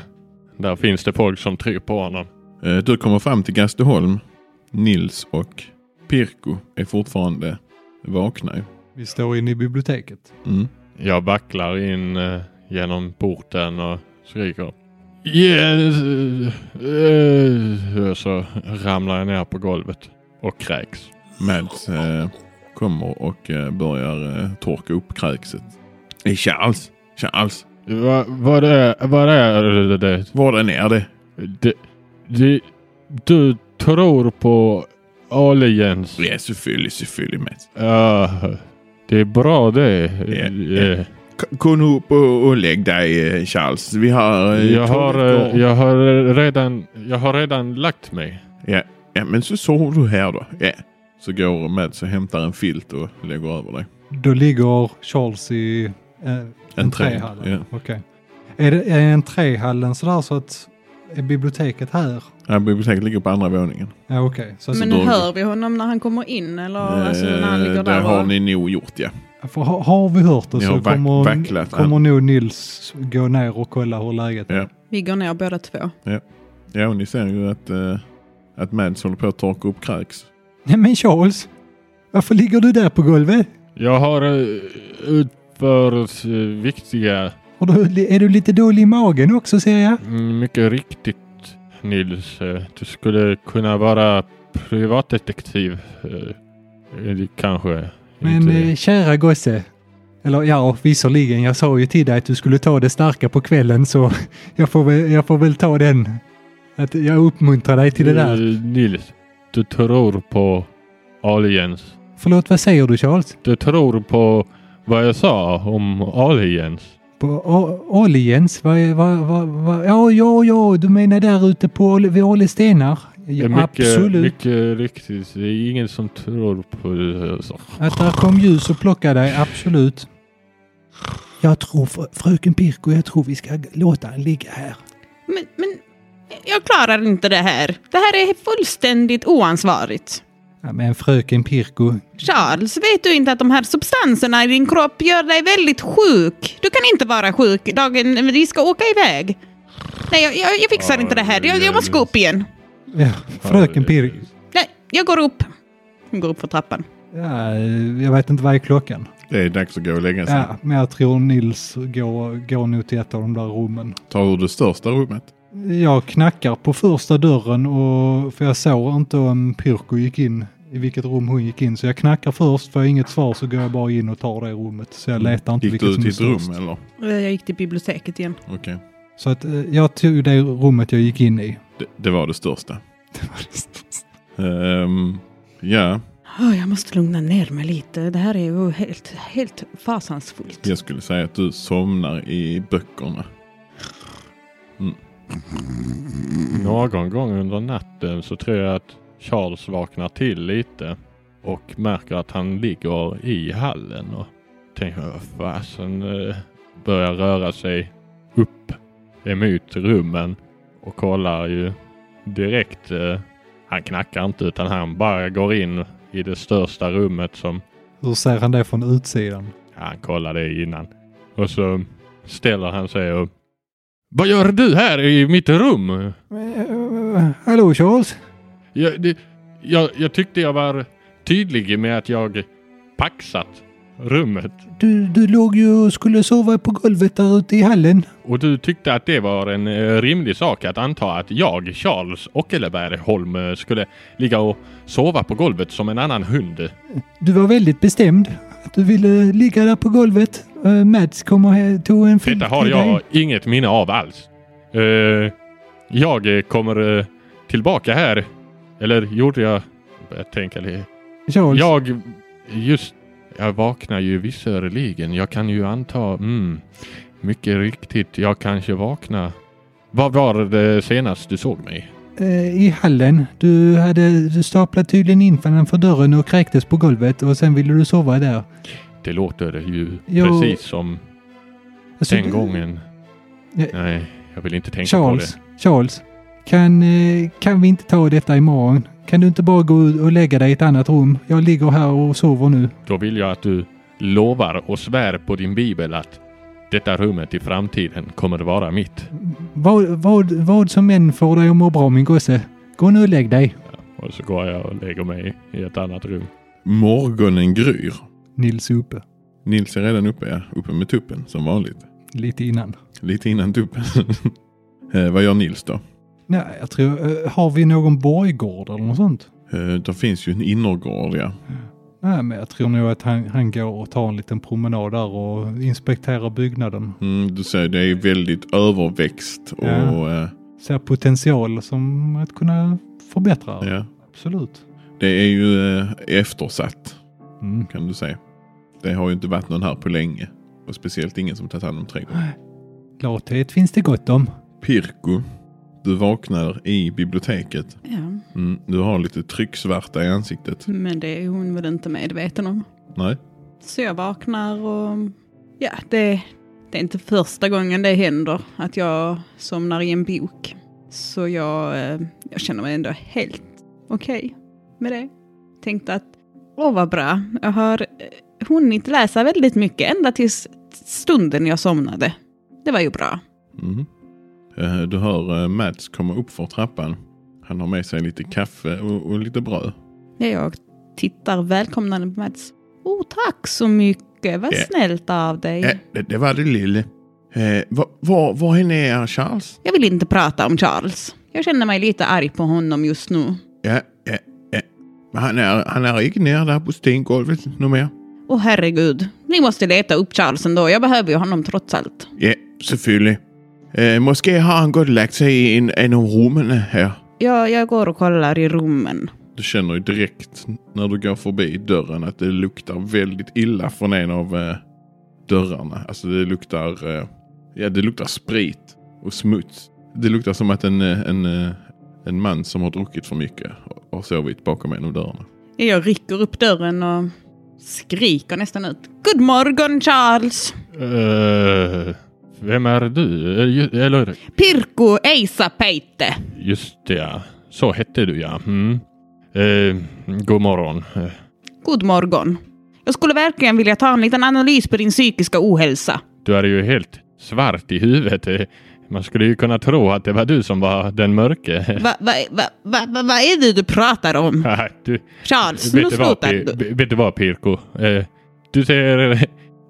Där finns det folk som tror på honom. Eh, du kommer fram till Gasteholm. Nils och Pirko är fortfarande vakna. Vi står inne i biblioteket. Mm. Jag backlar in eh, genom porten och skriker. Yes! eh, eh, så ramlar jag ner på golvet och kräks. Mads eh, kommer och eh, börjar torka upp kräkset. Charles! Charles! Va, vad, är, vad är det? Var är det? det, det? Du tror på Ale Jens? Ja, selvfølgelig, selvfølgelig Mads. Ja, det är bra det. Ja, Eh, ja. K- Gå nu upp och, och lägg dig eh, Charles. Vi har... eh, Jag har, eh, jag, har redan, jag har redan lagt mig. Ja, ja, men så sover du här då. Ja. Så går Mads och hämtar en filt och lägger över dig. Då ligger Charles i eh, En trä. entréhallen. Ja. Okej. Är, det, är entréhallen sådär så att är biblioteket här? Ja, biblioteket ligger på andra våningen. Ja okej. Så, Men då- hör vi honom när han kommer in eller alltså, när han Eh, ligger det där? har och- ni nog gjort ja. för, har, har vi hört det Ni så kommer, vacklat. kommer nog Nils gå ner och kolla hur läget är. Ja. Vi går ner båda två. Ja, och ni ser ju att, eh, att Mads håller på att torka upp kräks. Nej men Charles! Varför ligger du där på golvet? Jag har uh, utfört eh, viktiga, Har du, är du lite dålig i magen också ser jag? mm, mycket riktigt Nils. eh, du skulle kunna vara privatdetektiv. Uh, kanske. Men inte. eh, kära gosse. Eller ja, visserligen. Jag sa ju till dig att du skulle ta det starka på kvällen så jag får väl, jag får väl ta den. Att jag uppmuntrar dig till det där. Eh, Nils, du tror på Ale Jens. Förlåt, vad säger du Charles? Du tror på vad jag sa om aliens? På Aliens? Vad, vad, vad, vad, ja, ja, ja, du menar där ute på vid Ale stenar? Det är Ja, mycket, absolut. mycket riktigt. Det är ingen som tror på det. Så. Att där kom ljus och plockade dig, absolut. Jag tror, fr fröken Pirko, jag tror vi ska låta han ligga här. Men, men jag klarar inte det här. Det här är fullständigt oansvarigt. Ja, men fröken Pirko, Charles, vet du inte att de här substanserna i din kropp gör dig väldigt sjuk? Du kan inte vara sjuk dagen vi ska åka iväg. Nej, jag, jag, jag fixar inte det här. Jag, jag måste gå upp igen. ja, fröken Pirko. Nej, jag går upp. Jag går upp för trappan. Ja, jag vet inte vad är klockan. Det är dags att gå och lägga sig. Ja, men jag tror Nils går, går nog till ett av de där rummen. Tar du det största rummet? Jag knackar på första dörren och för jag såg inte om Pirko gick in i vilket rum hon gick in. Så jag knackar först, får jag inget svar så går jag bara in och tar det rummet. Så jag letar inte Gick vilket du som är till ett störst. rum eller? Jag gick till biblioteket igen. Okej. Så att eh, jag tog det rummet jag gick in i. Det, det var det största. Ehm, ja, Oh, jag måste lugna ner mig lite. Det här är ju helt, helt fasansfullt. jag skulle säga att du somnar i böckerna. Någon gång under natten så tror jag att Charles vaknar till lite och märker att han ligger i hallen och tänker fasen eh, börjar röra sig upp emot rummen och kollar ju direkt. Eh, han knackar inte utan han bara går in i det största rummet som Hur ser han det från utsidan? Han kollade det innan. Och så ställer han sig och Vad gör du här i mitt rum? Eh, hallå Charles? Jag, det, jag, jag tyckte jag var tydlig med att jag paxat rummet. Du, du låg ju och skulle sova på golvet där ute i hallen. Och du tyckte att det var en eh, rimlig sak att anta att jag, Charles Ockelbergholm, eh, skulle ligga och sova på golvet som en annan hund. Du var väldigt bestämd. Att du ville ligga där på golvet. Uh, Mats kommer här, tog en fil Detta har jag dig. inget minne av alls. Jag kommer tillbaka här. Eller gjorde jag... Jag tänker. Charles, Jag... Just... Jag vaknar ju visserligen. Jag kan ju anta... Mm, mycket riktigt. Jag kanske vaknar... Vad var det senast du såg mig? eh, i hallen. Du hade staplat tydligen in framför dörren och kräktes på golvet och sen ville du sova där. Det låter ju Jo. precis som Alltså, den du- gången. Ja. Nej, jag vill inte tänka Charles, på Charles. Kan, eh, kan vi inte ta detta imorgon? Kan du inte bara gå ut och lägga dig i ett annat rum? Jag ligger här och sover nu. Då vill jag att du lovar och svär på din bibel att detta rummet i framtiden kommer att vara mitt. Vad, vad, vad som än får dig att må bra min gosse. Gå nu och lägg dig. Och så går jag och lägger mig i ett annat rum. Morgonen gryr. Nils är uppe. Nils är redan uppe, ja. Uppe med tuppen som vanligt. Lite innan. Lite innan tuppen. eh, vad gör Nils då? Nej, jag tror... eh, har vi någon borggård eller något sånt? Eh, det finns ju en innergård, ja. Nej, men jag tror nog att han, han går och tar en liten promenad där och inspekterar byggnaden. Mm, du säger det är väldigt överväxt och Ja. eh, Ser potential som att kunna förbättra. ja. Absolut. Det är ju eftersatt Mm. kan du säga. Det har ju inte varit någon här på länge. Och speciellt ingen som tagit hand om trädgården. Lathet finns det gott om. Pirko, du vaknar i biblioteket. Ja, Mm, du har lite trycksvärta i ansiktet. men det är hon väl inte medveten om. Nej? Så jag vaknar och ja, det, det är inte första gången det händer att jag somnar i en bok. Så jag, eh, jag känner mig ändå helt okej med det. Tänkte att, åh vad bra, jag har eh, hunnit läsa väldigt mycket ända tills stunden jag somnade. Det var ju bra. Mm. Eh, Du hör eh, Mats komma upp för trappan. Han har med sig lite kaffe och, och lite bröd. Ja, Jag tittar välkomnande på Mats. Oh, tack så mycket, vad Ja. snällt av dig. Eh, det, det var det lille. Eh, var, var, var är ni Charles? Jag vill inte prata om Charles. Jag känner mig lite arg på honom just nu. Ja, ja, ja. Men han är, han är inte nere där på stengolvet något mer. Åh herregud, ni måste leta upp Charles ändå. Jag behöver ju honom trots allt. Ja, selvfølgelig. Eh, måske har han gått och lagt sig i en, en av rummen här. Jag, jag går och kollar i rummen. Du känner ju direkt när du går förbi dörren att det luktar väldigt illa från en av eh, dörrarna. Alltså det luktar, eh, ja det luktar sprit och smuts. Det luktar som att en, eh, en, en man som har druckit för mycket har sovit bakom en av dörrarna. Jag rycker upp dörren och skriker nästan ut. God morgon Charles! Eh, vem är du? Eller Pirko Eisa Peite. just det, ja. Så hette du ja. Mm. Eh, god morgon. God morgon. Jag skulle verkligen vilja ta en liten analys på din psykiska ohälsa. Du är ju helt svart i huvudet. Man skulle ju kunna tro att det var du som var den mörke. Vad va, va, va, va, är det du pratar om? Du, Charles, nu vet, du vad, slutar du. vet du vad Pirko? Eh, du ser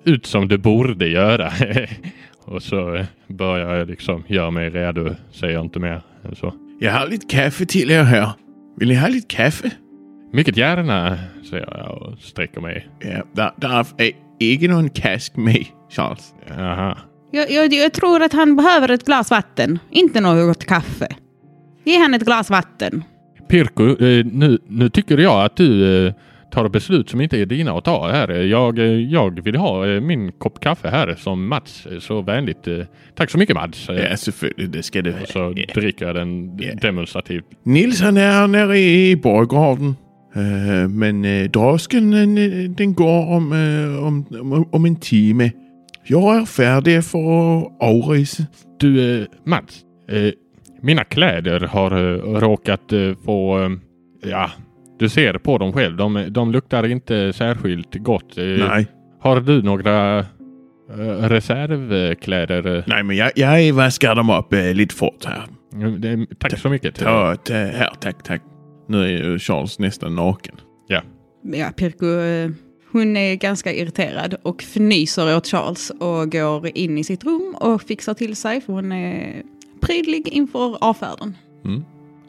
ut som du borde göra. Och så eh, börjar jag liksom göra mig redo. Säger inte mer än så. Jag har lite kaffe till er här. Vill ni ha lite kaffe? Mycket gärna, säger jag och sträcker mig. Ja, där, där är inte någon kask med, Charles. Jaha. Jag, jag, jag tror att han behöver ett glas vatten, inte något kaffe. Ge han ett glas vatten. Pirko, eh, nu, nu tycker jag att du eh, tar beslut som inte är dina att ta här. Jag, jag vill ha eh, min kopp kaffe här som Mats eh, så vänligt. eh, Tack så mycket Mats. Ja, selvfølgelig. Det skal det Och så dricker jag den Ja. demonstrativt. Nils han er nede i Borggraven. Øh, men drosken den, går om, om, om, en time. Jeg er færdig for at afrise. Du Mats, mina kläder har råkat få, ja, du ser på dem själv. De, de luktar inte särskilt gott. Eh, Nej, Har du några eh, reservkläder? nej, men jeg, jeg vasker dem op øh, lidt fort. Eh, det- Tack så mycket. Ta, ta, her, tak, tak. Nu är ju Charles nästan naken. Ja. Ja, Pirko, eh, hon är ganska irriterad och fnyser åt Charles och går in i sitt rum och fixar till sig för hon är prydlig inför avfärden. Mm.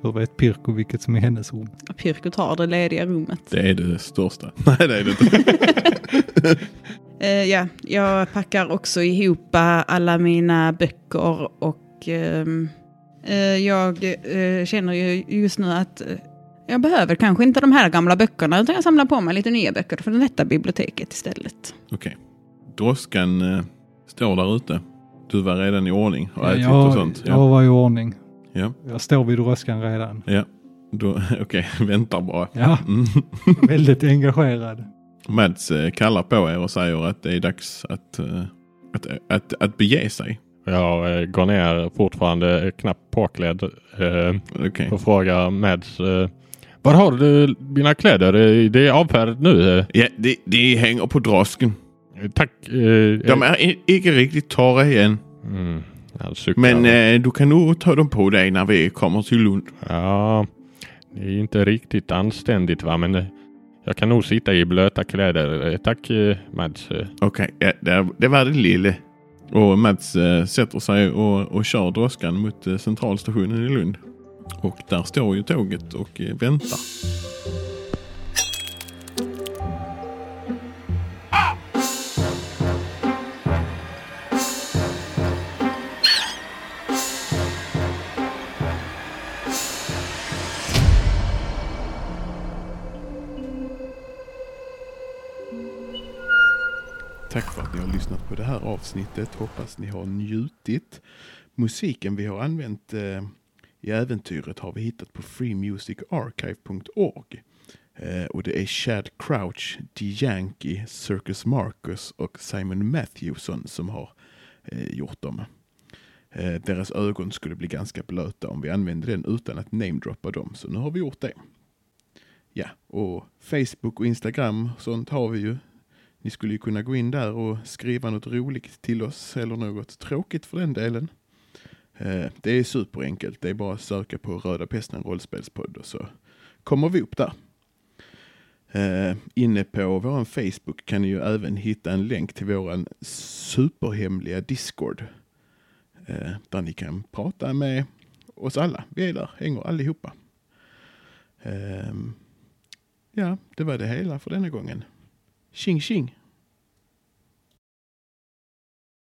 Hur vet Pirko vilket som är hennes rum? Pirko tar det lediga rummet. Det är det största. Nej, det är det inte. Eh, ja, jag packar också ihop alla mina böcker och ehm, eh, jag eh, känner ju just nu att jag behöver kanske inte de här gamla böckerna utan jag samlar på mig lite nya böcker från detta biblioteket istället. Okej. Droskan äh, står där ute. Du var redan i ordning och ätit jag, och sånt. jag var i ordning. Ja. Jag står vid droskan redan. Ja. Okej, väntar bara. Ja, Mm. väldigt engagerad. Mads eh, kallar på er och säger att det är dags att, eh, att, att, att bege sig. Jag eh, går ner fortfarande knappt påklädd eh, Okej. och frågar Mads. Eh, var har du mina kläder? Det är avfärdat nu. Eh, Ja, det, det hänger på drosken. tack. Eh, De är inte riktigt torra än. mm, Men eh, du kan nog ta dem på dig när vi kommer till Lund. Ja, det är inte riktigt anständigt va, men eh, jag kan nog sitta i blöta kläder. Eh, Tack eh, Mads. Eh, Okej, ja, det, det var det lille. Och Mats eh, sätter sig och, och kör droskan mot eh, centralstationen i Lund. Och där står ju tåget och eh, väntar. Lyssnat på det här avsnittet. Hoppas ni har njutit. Musiken vi har använt eh, i äventyret har vi hittat på freemusicarchive.org. Eh, och det är Chad Crouch, DeYankee, Circus Marcus och Simon Matthewson som har eh, gjort dem. Eh, deras ögon skulle bli ganska blöta om vi använde den utan att namedroppa dem, så nu har vi gjort det. Ja, och Facebook och Instagram, sånt har vi ju. Ni skulle ju kunna gå in där och skriva något roligt till oss eller något tråkigt för den delen. Eh, det är superenkelt. Det är bara att söka på Röda Pesten rollspelspodd och så kommer vi upp där. Eh, inne på vår Facebook kan ni ju även hitta en länk till vår superhemliga Discord. Eh, där ni kan prata med oss alla. Vi är där, hänger allihopa. Ja, det var det hela för denna gången. Tjing tjing!